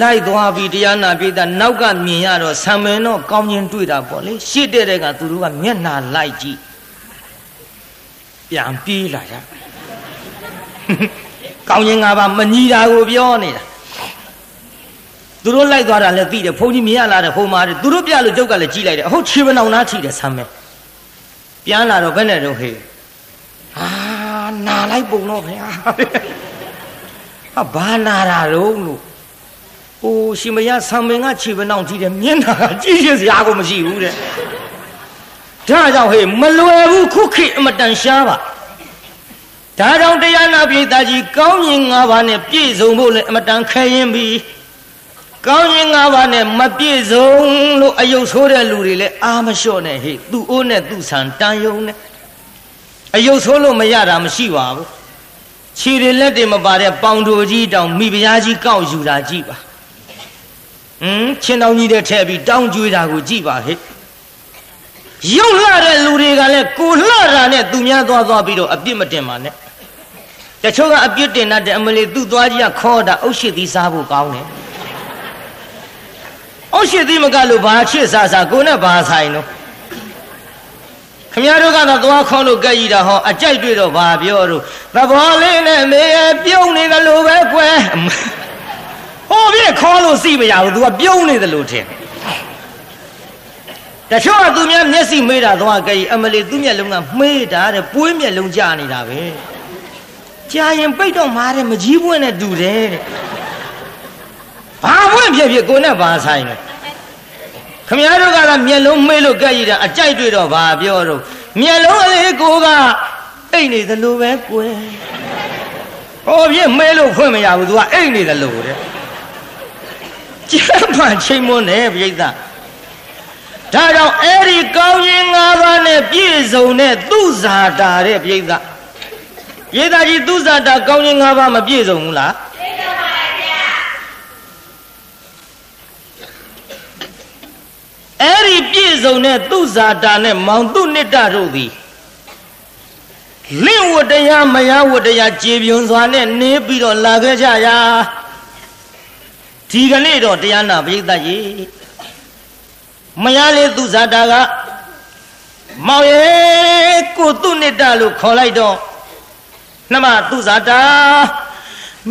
လိုက်သွားပြီးတရားနာပိသနောက်ကမြင်ရတော့ဆံမင်တော့ကောင်းခြင်းတွေ့တာပေါ့လေရှေ့တဲ့တဲ့ကသူတို့ကမျက်နာလိုက်ကြည့်ပြန်ပြေးလာကြကောင်းခြင်းငါးပါးမညီတာကိုပြောနေတာသူတို့လိုက်သွားတာလည်းသိတယ်ဘုန်းကြီးမြင်ရလာတယ်ဟိုမှာသူတို့ပြလို့ကျုပ်ကလည်းကြည့်လိုက်တယ်အဟုတ်ခြေပနောင်သားထိတယ်ဆမ်းမဲ ပြန်လာတော့ဘယ်နဲ့တော့ဟေးအာနာလိုက်ပုံတော့ခင်ဗျာဟာဘာနာတာတော့လို့ဟိုရှင်မရဆံမင်ကခြေပနောင်ထိတယ်မျက်နှာကကြည့်ရစရာကိုမရှိဘူးတဲ့ဒါကြောင့်ဟေးမလွယ်ဘူးခုခေတ်အမတန်ရှားပါဒါကြောင့်တရားနာပိသကြီးကောင်းရင်၅ပါးနဲ့ပြည့်စုံဖို့လည်းအမတန်ခဲရင်ပြီ ကောင်းရင်၅ပါးနဲ့မပြည့်စုံလို့အယုတ်ဆိုးတဲ့လူတွေလည်းအာမလျှော့နဲ့ဟေ့သူ့အိုးနဲ့သူ့ဆန်တန်ယုံနဲ့အယုတ်ဆိုးလို့မရတာမရှိပါဘူးခြေတွေလက်တွေမပါတဲ့ပေါင်တို့ကြီးတောင်မိဖုရားကြီးကောက်ယူတာကြည့်ပါဟင်းချင်းတောင်ကြီးတဲ့ထည့်ပြီးတောင်းကြွေးတာကိုကြည့်ပါဟဲ့ရုပ်လှတဲ့လူတွေကလည်းကိုလှတာနဲ့သူများသွားသွားပြီးတော့အပြစ်မတင်ပါနဲ့တချို့ကအပြစ်တင်တတ်တယ်အမလီသူ့သွားကြီးကခေါ်တာအုတ်ရှိသီးစားဖို့ကောင်းတယ် အုတ်ရှိသီးမကလို့ဘာချစ်စားစားကိုနဲ့ဘာဆိုင်တော့ခမရတို့ကတော့သွားခေါ်လို့ကြက်ကြီးတာဟောအကြိုက်တွေ့တော့ဘာပြောတော့သဘောလေးနဲ့မေးပြုံးနေတယ်လို့ပဲကွယ်ဟောပြခေါ်လို့စီမရဘူး तू ကပြုံးနေတယ်လို့ထင်တချို့ကသူများမျက်စိမေးတာသွားကြက်ကြီးအမလီသူ့မျက်လုံးကမေးတာတဲ့ပွေးမျက်လုံးကြာနေတာပဲကြာရင်ပိတ်တော့မှာတဲ့မကြီးပွင့်နဲ့တူတယ်တဲ့ ဘာပွင့်ဖြစ်ဖြစ်ကိုနဲ့ဘာဆိုင်လဲခမရတို့ကတော့မျက်လုံးမေးလို့ကြက်ရည်တာအကြိုက်တွေ့တော့ဘာပြောတော့မျက်လုံးအလေးကိုကအိတ်နေသလိုပဲကွယ်ဟောပြမေးလို့ဖွင့်မရဘူး तू ကအိတ်နေသလိုတဲ့ကျမ်းမှချိန်မွန်းတယ်ပြိဿဒါကြောင့်အဲ့ဒီကောင်းရင်၅ပါးနဲ့ပြည့်စုံတဲ့သူဇာတာတဲ့ပြိဿရေသာကြီးသူဇာတာကောင်းခြင်း၅ပါးမပြည့်စုံဘူးလားပြည့်စုံပါဗျာ အဲ့ဒီပြည့်စုံတဲ့သူဇာတာနဲ့မောင်သူနိတ္တတို့သည်လင့်ဝတ္တရားမယဝတ္တရားကြေပြွန်စွာနဲ့နေပြီးတော့လာခဲ့ကြရာဒီကနေ့တော့တရားနာပိဋကကြီးမယလေးသူဇာတာကမောင်ရဲ့ကိုသူနိတ္တလို့ခေါ်လိုက်တော့နှမသူဇာတာ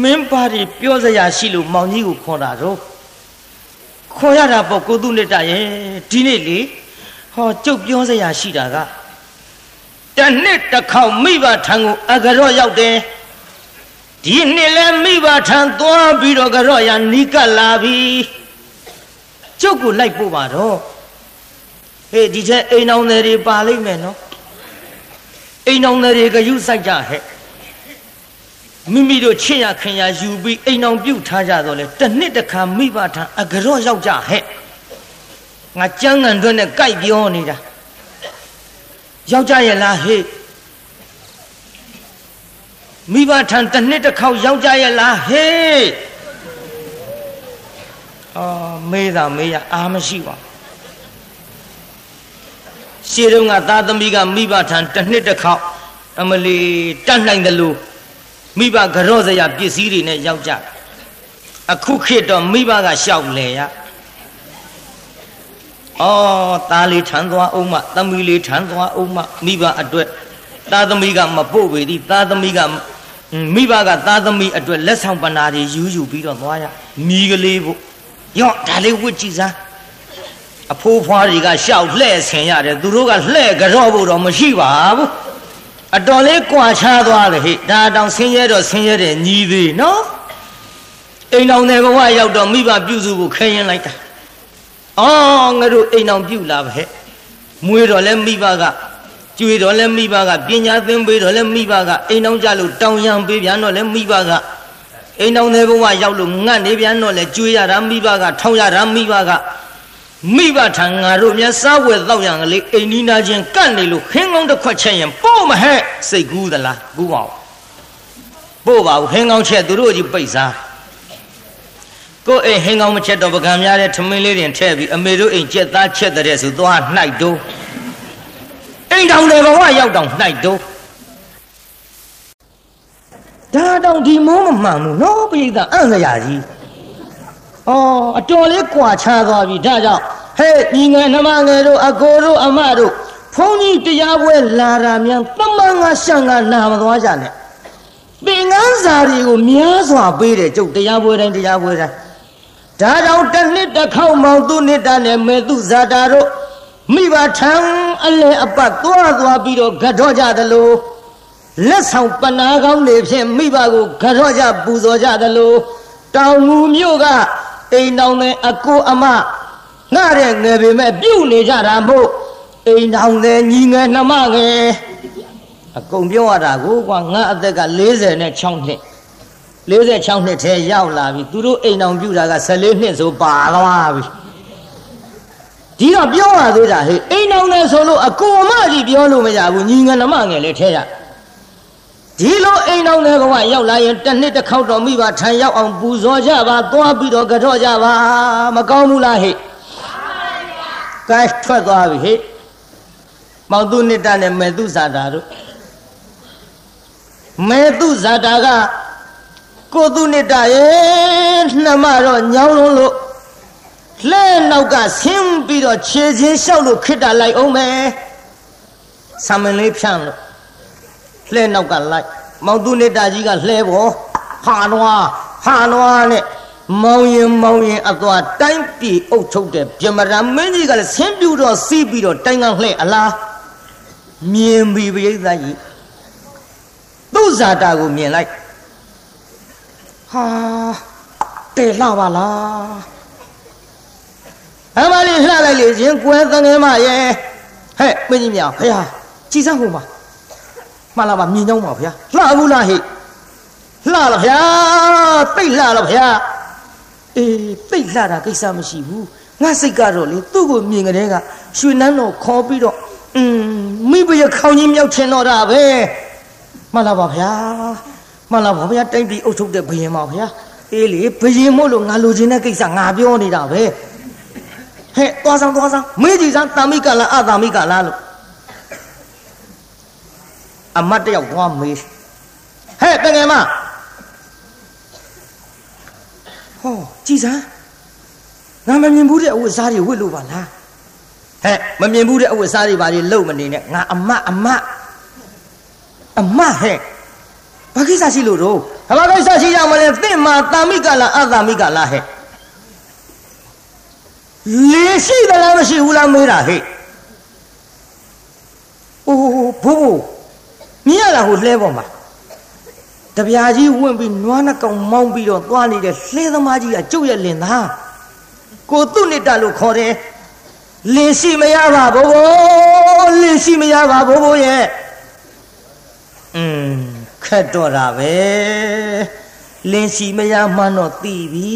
မင်းပါရီပြောစရာရှိလို့မောင်ကြီးကိုခေါ်တာတော့ ခေါ်ရတာပေါ့ကိုသူနှစ်တရဲ့ဒီနေ့လေဟောကျုပ်ပြောစရာရှိတာကတနှစ်တစ်ခေါက်မိဘထံကိုအကြရော့ရောက်တယ်ဒီနှစ်လဲမိဘထံသွားပြီးတော့ကြရော့ရနီးကပ်လာပြီကျုပ်ကိုလိုက်ပို့ပါတော့ဟေးဒီချက်အိမ်အောင်တွေပါလိမ့်မယ်နော်အိမ်အောင်တွေကယူဆိုင်ကြဟဲ့ မိမိတို့ချစ်ရခင်ရယူပြီးအိမ်အောင်ပြုတ်ထားကြတော့လေတစ်နှစ်တစ်ခါမိဘထံအကြော့ရောက်ကြဟဲ့ငါကြမ်းကန်တွင်းနဲ့ကြိုက်ပြောနေတာရောက်ကြရဲ့လားဟေ့မိဘထံတစ်နှစ်တစ်ခေါက်ရောက်ကြရဲ့လားဟေ့အာမေးတာမေးရအားမရှိပါရှေးတုန်းကသားသမီးကမိဘထံတစ်နှစ်တစ်ခေါက်အမလီတတ်နိုင်တယ်လို့ မိဘကြော့စရာပစ္စည်းတွေနဲ့ရောက်ကြအခုခေတ်တော့မိဘကရှောက်လေရအော်သားလေးထမ်းသွားအောင်မသမီးလေးထမ်းသွားအောင်မမိဘအတွက်သားသမီးကမပို့ပေသည်သားသမီးကမိဘကသားသမီးအတွက်လက်ဆောင်ပဏာတွေယူယူပြီးတော့သွားရမိကလေးဖို့ရော့ဒါလေးဝစ်ကြည့်စမ်းအဖိုးဖွားတွေကရှောက်လှဲ့ဆင်ရတယ်သူတို့ကလှဲ့ကြော့ဖို့တော့မရှိပါဘူး အတော်လေးကြွာချသွားတယ်ဟိဒါတောင်ဆင်းရဲတော့ဆင်းရဲတယ်ညီသေးနော်အိမ်တော်နယ်ဘဝရောက်တော့မိဘပြုစုဖို့ခဲရင်လိုက်တာအော်ငါတို့အိမ်တော်ပြုလာပဲမွေးတော့လဲမိဘကကျွေးတော့လဲမိဘကပညာသင်ပေးတော့လဲမိဘကအိမ်တော်ကြလို့တောင်းရံပေးပြန်တော့လဲမိဘကအိမ်တော်နယ်ဘဝရောက်လို့ငတ်နေပြန်တော့လဲကျွေးရတာမိဘကထောင်းရတာမိဘက မိဘထံငါတို့မြတ်စားဝဲတော့ရံကလေးအိမ်နီးနာချင်းကန့်နေလို့ခင်းကောင်းတစ်ခွက်ချက်ရင်ပို့မဟဲ့စိတ်ကူးသလားကူးပါဦးပို့ပါဘူးဟင်းကောင်းချက်သူတို့ကြီးပိတ်စားကိုအိမ်ဟင်းကောင်းမချက်တော့ပကံများတဲ့ထမင်းလေးတင်ထည့်ပြီးအမေတို့အိမ်ကြက်သားချက်တဲ့ဆိုသွားနှိုက်တော့အိမ်တောင်တယ်ဘဝရောက်တောင်နှိုက်တော့ဒါတောင်ဒီမိုးမမှန်ဘူးနော်ပိဋကအံ့စရာကြီး အော်အတော်လေးကွာချသွားပြီဒါကြောင့်ဟဲ့ညီငယ်နှမငယ်တို့အကိုတို့အမတို့ဘုန်းကြီးတရားပွဲလာတာမြန်သမန်ငါရှံငါနာမသွားကြနဲ့ပင်ငန်းစာတွေကိုများစွာပေးတယ်ကျုပ်တရားပွဲတိုင်းတရားပွဲတိုင်းဒါကြောင့်တစ်နှစ်တစ်ခေါက်မောင်သူနှစ်တာနဲ့မေသူဇာတာတို့မိဘထံအလဲအပတ်သွားသွားပြီးတော့ဂတ်တော့ကြသလိုလက်ဆောင်ပနာကောင်းတွေဖြင့်မိဘကိုဂတ်တော့ကြပူဇော်ကြသလိုတောင်ငူမြို့က အိမ်တော်နဲ့အကိုအမငှတဲ့ငယ်ပေမဲ့ပြုတ်နေကြတာမို့အိမ်တော်နဲ့ညီငယ်နှမငယ်အကုန်ပြောရတာကိုကွာငါအသက်က46နှစ်46နှစ်ထဲရောက်လာပြီသူတို့အိမ်တော်ပြုတာက14နှစ်ဆိုပါသွားပြီဒီတော့ပြောရသေးတာဟဲ့အိမ်တော်နဲ့ဆိုလို့အကိုအမကြီးပြောလို့မရဘူးညီငယ်နှမငယ်လည်းထဲရ ဒီလိုအိမ်တော်နဲ့ကရောက်လာရင်တစ်နှစ်တစ်ခေါက်တော့မိဘထံရောက်အောင်ပူဇော်ကြပါသွားပြီးတော့ကြော့ကြပါမကောင်းဘူးလားဟဲ့ကဲထွက်သွားပြီဟဲ့မောင်သူနိတ္တနဲ့မေသူဇာတာတို့မေသူဇာတာကကိုသူနိတ္တရဲ့နှမတော့ညောင်းလုံးလို့လဲနောက်ကဆင်းပြီးတော့ခြေချင်းလျှောက်လို့ခိတ္တလိုက်အောင်မယ်ဆံမင်းလေးဖြန့်လို့ လှဲနောက်ကလိုက်မောင်သူနေတာကြီးကလှဲပေါ်ဟာနွားဟာနွားနဲ့မောင်ရင်မောင်ရင်အသွားတိုင်းပြည်အုပ်ချုပ်တဲ့ပြမရမင်းကြီးကလည်းဆင်းပြူတော့စီးပြီးတော့တိုင်းကလှဲအလားမြင်ပြီးပြိဿကြီးသူ့ဇာတာကိုမြင်လိုက်ဟာတေလှပါလားအမလေးလှလိုက်လေရှင်ကွယ်သငယ်မရဲ့ဟဲ့မင်းကြီးမြောင်ဖေဟာကြည်စမ်းဟိုမှာ မှန်လားပါမြင်ကြောင်းပါဗျာလှဘူးလားဟိလှလားဗျာတိတ်လှလားဗျာအေးတိတ်လှတာကိစ္စမရှိဘူးငါစိတ်ကတော့လေသူ့ကိုမြင်ကြတဲ့ကရွှေနန်းတော်ခေါ်ပြီးတော့อืมမိဘရခေါင်းကြီးမြောက်ချင်တော့တာပဲမှန်လားပါဗျာမှန်လားပါဗျာတိုင်းပြည်အုပ်ချုပ်တဲ့ဘယင်ပါဗျာအေးလေဘယင်မို့လို့ငါလိုချင်တဲ့ကိစ္စငါပြောနေတာပဲဟဲ့သွားဆောင်သွားဆောင်မေးကြည့်စမ်းတာမိကလားအတာမိကလားလို့ အမတ်တယောက်သွားမေးဟဲ့တငယ်မဟောကြည်စမ်းငါမမြင်ဘူးတဲ့အဝတ်စားတွေဝတ်လို့ပါလားဟဲ့မမြင်ဘူးတဲ့အဝတ်စားတွေဘာတွေလုံမနေနဲ့ငါအမတ်အမတ်အမတ်ဟဲ့ဘာကိစ္စရှိလို့တော့ဘာကိစ္စရှိကြမလဲသင်မှာတာမိကလားအတာမိကလားဟဲ့လေရှိသလားမရှိဘူးလားမေးတာဟဲ့အိုးဘိုးဘိုး မြင်ရတာဟိုလှဲပေါ်မှာတပြာကြီးဝင့်ပြီးနွားနှကောင်မောင်းပြီးတော့သွားနေတဲ့လှဲသမားကြီးကကျုပ်ရဲ့လင်သားကိုသူ့နစ်တလို့ခေါ်တယ်လင်ရှိမရပါဘိုးဘိုးလင်ရှိမရပါဘိုးဘိုးရဲ့อืมခက်တော့တာပဲလင်ရှိမရမှန်းတော့သိပြီ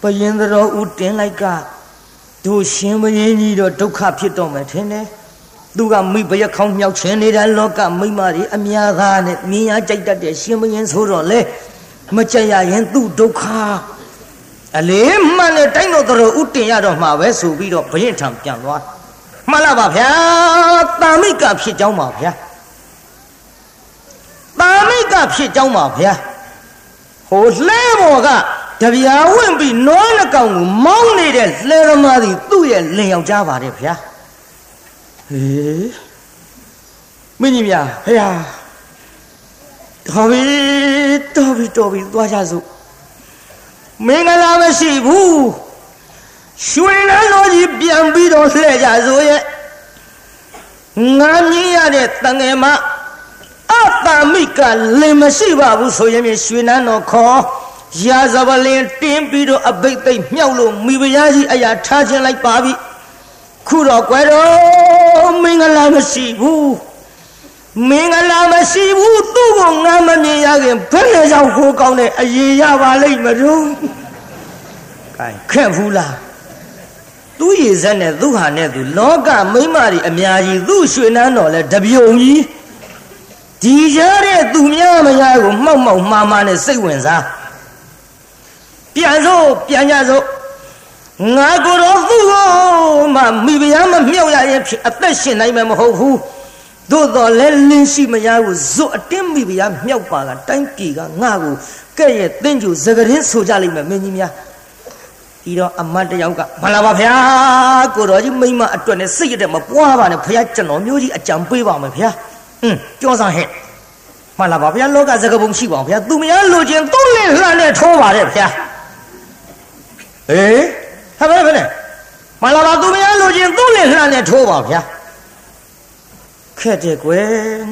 ဘယင်းတော်ဦးတင်လိုက်ကတို့ရှင်ဘယင်းကြီးတော့ဒုက္ခဖြစ်တော့မယ်ထင်တယ် သူကမိဘရခေါင်းမြောက်ခြင်းနေတဲ့လောကမိမတွေအများသားနဲ့မြင်ရကြိုက်တတ်တဲ့ရှင်ဘယင်းဆိုတော့လေမကြရရင်သူ့ဒုက္ခအလေးမှန်တဲ့တိုင်းတော်တော်ဥတင်ရတော့မှာပဲဆိုပြီးတော့ဘယင်းထံပြန်သွားမှန်လားပါဗျာတာမိကဖြစ်ကြောင်းပါဗျာတာမိကဖြစ်ကြောင်းပါဗျာဟိုလှဲပေါ်ကတပြားဝင့်ပြီးနွားနှကောင်ကိုမောင်းနေတဲ့လှဲသမားသည်သူ့ရဲ့လင်ယောက်ျားပါတယ်ဗျာ ဟေးမင်းကြီးများဖေဟာတော်ပြီတော်ပြီတော်ပြီသွားကြစို့မင်္ဂလာမရှိဘူးရွှေနန်းတော်ကြီးပြန်ပြီးတော့လှည့်ကြစို့ရဲ့ငါမြင်ရတဲ့တငယ်မအတာမိကလင်မရှိပါဘူးဆိုရင်ရွှေနန်းတော်ခေါ်ရာဇပလင်တင်းပြီးတော့အဘိတ်သိမ့်မြောက်လို့မိဖုရားကြီးအရာထားခြင်းလိုက်ပါပြီ ခုတော့ကွယ်တော့မင်္ဂလာမရှိဘူးမင်္ဂလာမရှိဘူးသူ့ကိုငါမမြင်ရခင်ဘယ်နဲ့ကြောင့်ကိုကောင်းတဲ့အရေးရပါလိမ့်မလို့ကဲခက်ဘူးလားသူ့ရည်စက်နဲ့သူ့ဟာနဲ့သူလောကမိမတွေအများကြီးသူ့ရွှေနန်းတော်လဲတပြုံကြီးဒီရတဲ့သူများမရကိုမှောက်မှောက်မှားမှားနဲ့စိတ်ဝင်စားပြန်စို့ပြန်ကြစို့ ငါကိုယ်တော်သူ့ကိုမှမိဖုရားမမြောက်ရရင်အသက်ရှင်နိုင်မှာမဟုတ်ဘူးသို့တော်လဲလင်းရှိမရဘူးဇွတ်အတင်းမိဖုရားမြောက်ပါကတိုင်းပြည်ကငါ့ကိုကဲ့ရဲ့တင်းကျူစကရင်ဆိုကြလိမ့်မယ်မင်းကြီးများဒီတော့အမတ်တယောက်ကမလာပါဗျာကိုတော်ကြီးမိမအတွက်နဲ့စိတ်ရတဲ့မပွားပါနဲ့ဖះကျွန်တော်မျိုးကြီးအကြံပေးပါမယ်ဗျာဟွန်းကြောစမ်းဟဲ့မှန်လားပါဗျာလောကစကပုံရှိပါဗျာသူမရလိုချင်သူ့လက်လှမ်းနဲ့ထိုးပါတယ်ဗျာဟေးဟာဘယ်ဘယ်နဲ့မှန်လားပါသူမရလိုချင်သူ့လက်လှမ်း နဲ့ထိုးပါဗျာခက်တယ်ကွယ်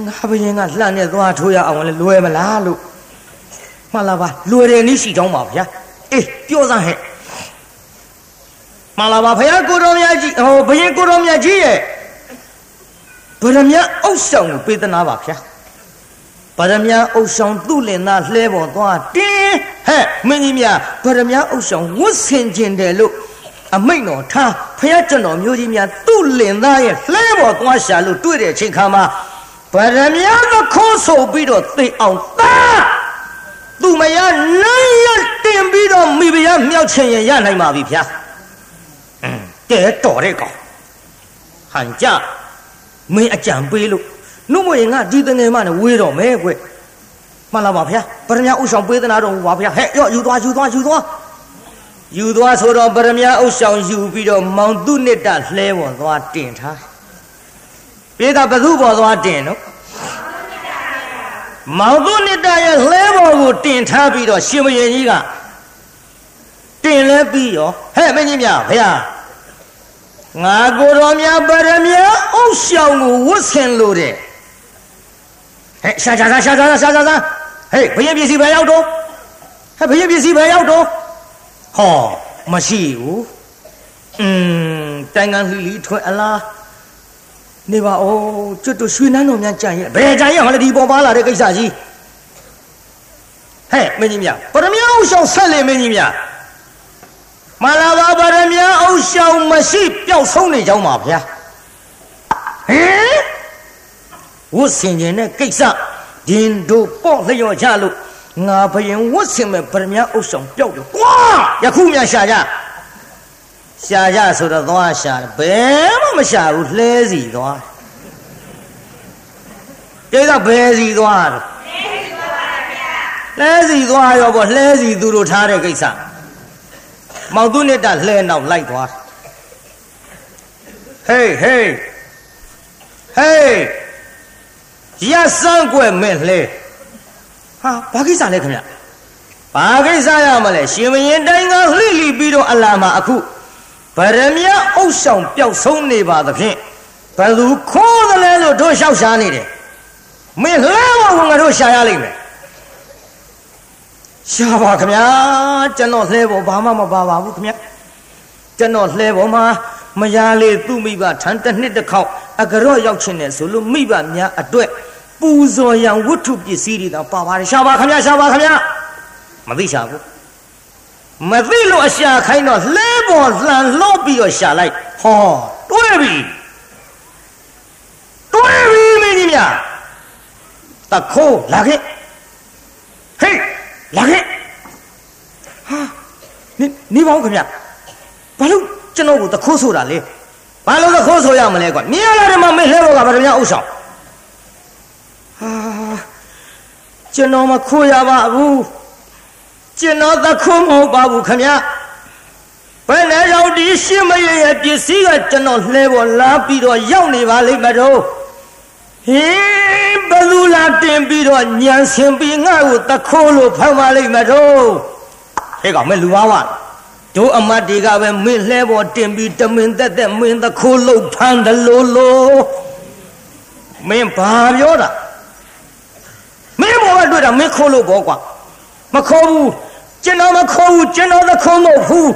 ငါဘယင်ကလှန်နဲ့သွားထိုးရအောင်လဲလွယ်မလားလို့မှန်လားပါလွယ်တယ်နည်းရှိတော့ပါဗျာအေးပြောစမ်းဟဲ့မှန်လားပါဖယားကိုတော်မြတ်ကြီးဟိုဘယင်ကိုတော်မြတ်ကြီးရဲ့ဗရမအုပ်ဆောင်ကိုပေးသနာပါဗျာဗရမအုပ်ဆောင်သူ့လင်သားလှဲပေါ်သွားတင်းဟဲ့မင်းကြီးများဗရမအုပ်ဆောင်ဝတ်ဆင်ကျင်တယ်လို့ အမိတ်တော်ထားဖះကျွန်တော်မျိုးကြီးများသူ့လင်သားရဲ့လှဲပေါ်သွားရှာလို့တွေ့တဲ့အချိန်ခါမှာဗရမ ्या သခိုးဆိုပြီးတော့သိအောင်သားသူမရနိုင်ရတင်ပြီးတော့မိဖုရားမြောက်ချင်ရင်ရနိုင်ပါပြီဗျာတဲတော်တဲ့ကောင်ဟန်ကြမင်းအကြံပေးလို့နှုတ်မရင်ငါဒီတငယ်မနဲ့ဝေးတော့မဲကွမှန်လားပါဗျာပရမဥဆောင်ပေးသနာတော်ဟူပါဗျာဟဲ့ရော့ယူသွားယူသွားယူသွား ယူသွားဆိုတော့ပရမဥဆောင်ယူပြီးတော့မောင်သူနစ်တလှဲပေါ်သွားတင်ထားပြေတာဘသူပေါ်သွားတင်နော်မောင်သူနစ်တရဲ့လှဲပေါ်ကိုတင်ထားပြီးတော့ရှင်မရင်ကြီးကတင်လဲပြီးရောဟဲ့မင်းကြီးများဗျာငါကိုတော်များပရမအုပ်ဆောင်ကိုဝတ်ဆင်လို့တဲ့ဟဲ့ရှာရှာရှာရှာရှာရှာရှာဟေးဘယင်ပစ္စည်းပဲရောက်တော့ဟဲ့ဘယင်ပစ္စည်းပဲရောက်တော့ ဟောမရှိဘူးอืมတိုင်ကန်လှီလီထွက်အလားနေပါဦးကျွတ်တို့ရွှေနန်းတော်များကြံရဲ့ဘယ်ကြံရဲ့ဟောလေဒီပေါ်ပါလာတဲ့ကိစ္စကြီးဟဲ့မင်းကြီးမြပရမအုပ်ဆောင်ဆက်လေမင်းကြီးမြမလာပါဗရမ ्या အုပ်ဆောင်မရှိပျောက်ဆုံးနေကြောင်းပါဗျာဟင်ဝတ်ဆင်ခြင်းနဲ့ကိစ္စဒင်တို့ပေါ့လျော်ကြလို့ ငါဘယင်ဝတ်ဆင်မဲ့ဗရမ ्या အုပ်ဆောင်ပျောက်တယ်ကွာယခုမြရှာကြရှာကြဆိုတော့သွားရှာဘယ်မှမရှာဘူးလှဲစီသွားတိတ်ကဘယ်စီသွားလဲစီသွားရောပေါ့လှဲစီသူတို့ထားတဲ့ကိစ္စမောင်သူနဲ့တလှဲနောက်လိုက်သွားဟေးဟေးဟေးရစမ်းကွယ်မင်းလှဲ ဟာဘာကိစ္စလဲခင်ဗျဘာကိစ္စရမလဲရှင်မရင်တိုင်းကလှိလိပြီးတော့အလာမှာအခုဗရမ ्या အုပ်ဆောင်ပျောက်ဆုံးနေပါသဖြင့်ဘယ်သူခိုးသလဲလို့တို့လျှောက်ရှားနေတယ်မင်းလှဲဖို့ငါတို့ရှာရလိမ့်မယ်ရှာပါခင်ဗျာကျွန်တော်လှဲဖို့ဘာမှမပါပါဘူးခင်ဗျာကျွန်တော်လှဲဖို့မှာမရလေသူ့မိဘထန်တစ်နှစ်တစ်ခေါက်အကြရော့ရောက်ချင်တယ်ဆိုလို့မိဘများအတွက် ပူဇော်ရန်ဝတ္ထုပစ္စည်းတွေတော့ပါပါတယ်ရှာပါခင်ဗျာရှာပါခင်ဗျာမသိရှာဘူးမသိလို့အရှာခိုင်းတော့လှဲပေါ်လှန်လို့ပြီးတော့ရှာလိုက်ဟောတွဲပြီတွဲပြီမင်းကြီးများတခိုးလာခဲ့ဟေးလာခဲ့ဟာနေနေပါဦးခင်ဗျဘာလို့ကျွန်တော်ကိုတခိုးဆိုတာလဲဘာလို့တခိုးဆိုရမလဲကွာမြင်ရတဲ့မှာမင်းလှဲဘောကဗရမ ्या ဥဆောင် ဟာကျွန်တော်မခိုးရပါဘူးကျွန်တော်တခိုးမဟုတ်ပါဘူးခင်ဗျဘယ်နဲ့ရောက်ဒီရှင်းမရရဲ့ပစ္စည်းကကျွန်တော်လှဲပေါ်လာပြီးတော့ရောက်နေပါလိမ့်မတော့ဟင်းဘလူလာတင်ပြီးတော့ညံဆင်ပြီးငါ့ကိုတခိုးလို့ဖမ်းပါလိမ့်မတော့ဟဲ့ကောင်မဲလူသားဝတို့အမတ်တွေကပဲမင်းလှဲပေါ်တင်ပြီးတမင်သက်သက်မင်းတခိုးလို့ဖမ်းတယ်လို့လို့မင်းဘာပြောတာမင်းဘော ကတွေ့တာမင်းခိုးလို့ဘောကွာမခိုးဘူးကျွန်တော်မခိုးဘူးကျွန်တော်သခိုးမဟုတ်ဘူး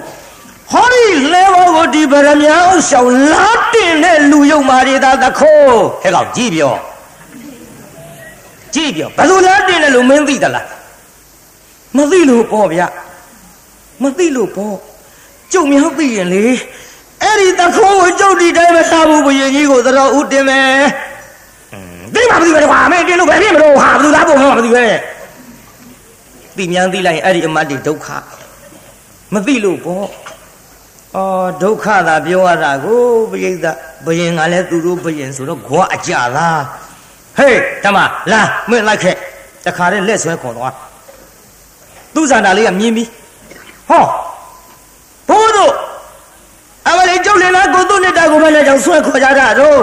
ဟောဒီလဲဘောကိုဒီဗရမ ्या အောင်ရှောင်းလာတင်တဲ့လူယုံမာတွေသာသခိုးဟဲ့ကောင်ကြည့်ပြောကြည့်ပြောဘယ်လိုလားတင်တယ်လို့မင်းသိသလားမသိလို့ပေါ့ဗျမသိလို့ပေါ့ကျုံမြောက်သိရင်လေအဲ့ဒီတခိုးကိုကျုပ်ဒီတိုင်းမထားဘူးဘုရင်ကြီးကိုသတော်ဦးတင်မယ် ဒီတင်းမှာမသိပဲကွာမင်းတင်းလို့ပဲဖြစ်မလို့ဟာဘယ်သူသားပုံမှမသိပဲသိမြန်းသိလိုက်အဲ့ဒီအမတ်တွေဒုက္ခမသိလို့ပေါ့အော်ဒုက္ခသာပြောရတာကိုပရိသတ်ဘယင်ကလည်းသူတို့ဘယင်ဆိုတော့ဂွာအကြလားဟေးဓမ္မလာမင်းလိုက်ခဲ့တခါတည်းလက်ဆွဲခေါ်သွားသူ့ဇာတာလေးကမြင်ပြီဟောဘိုးတို့အမလေးကျုပ်လည်းလားကိုသူ့နှစ်တာကိုပဲလည်းကြောင့်ဆွဲခေါ်ကြတာတော့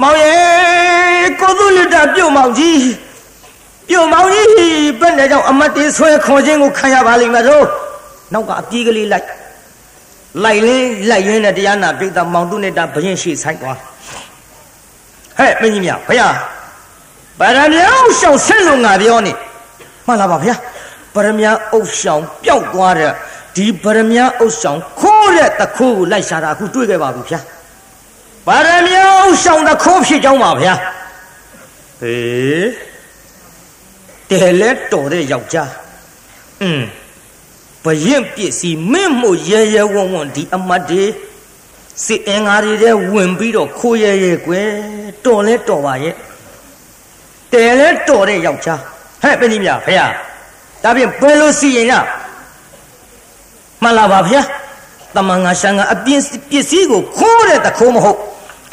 မောင်ရဲ့ ကိုသူ့နှစ်တာပြုတ်မောင်ကြီးပြုတ်မောင်ကြီးဘယ်နဲ့ကြောင့်အမတ်တေးဆွဲခေါ်ခြင်းကိုခံရပါလိမ့်မယ်တော့နောက်ကအပြေးကလေးလိုက်လိုက်လင်းလိုက်ရင်းနဲ့တရားနာပိဿမောင်သူနှစ်တာဘရင်ရှိဆိုင်သွားဟဲ့မင်းကြီးမြဘုရားဗရမယရှောင်းဆက်လို့ငါပြောနေမှန်လားပါဗျာဗရမယအုပ်ရှောင်းပျောက်သွားတဲ့ဒီဗရမယအုပ်ရှောင်းခိုးတဲ့တခိုးကိုလိုက်ရှာတာအခုတွေ့ခဲ့ပါပြီဗျာဗရမယအုပ်ရှောင်းတခိုးဖြစ်ကြောင်းပါဗျာ ဟေးတယ်လဲတော်တဲ့ယောက်ျားอืมဘရင်ပစ္စည်းမင်းမှုရဲရဲဝံ့ဝံ့ဒီအမတ်တွေစစ်အင်္ဂါတွေတဲ့ဝင်ပြီးတော့ခိုးရဲရဲကွယ်တော်လဲတော်ပါရဲ့တယ်လဲတော်တဲ့ယောက်ျားဟဲ့ပင်ကြီးများဖေ။ဒါဖြင့်ဘယ်လိုစီရင်ရမှန်လားပါဗျာတမန်ငါရှန်ကအပြင်းပစ္စည်းကိုခိုးတဲ့တခိုးမဟုတ်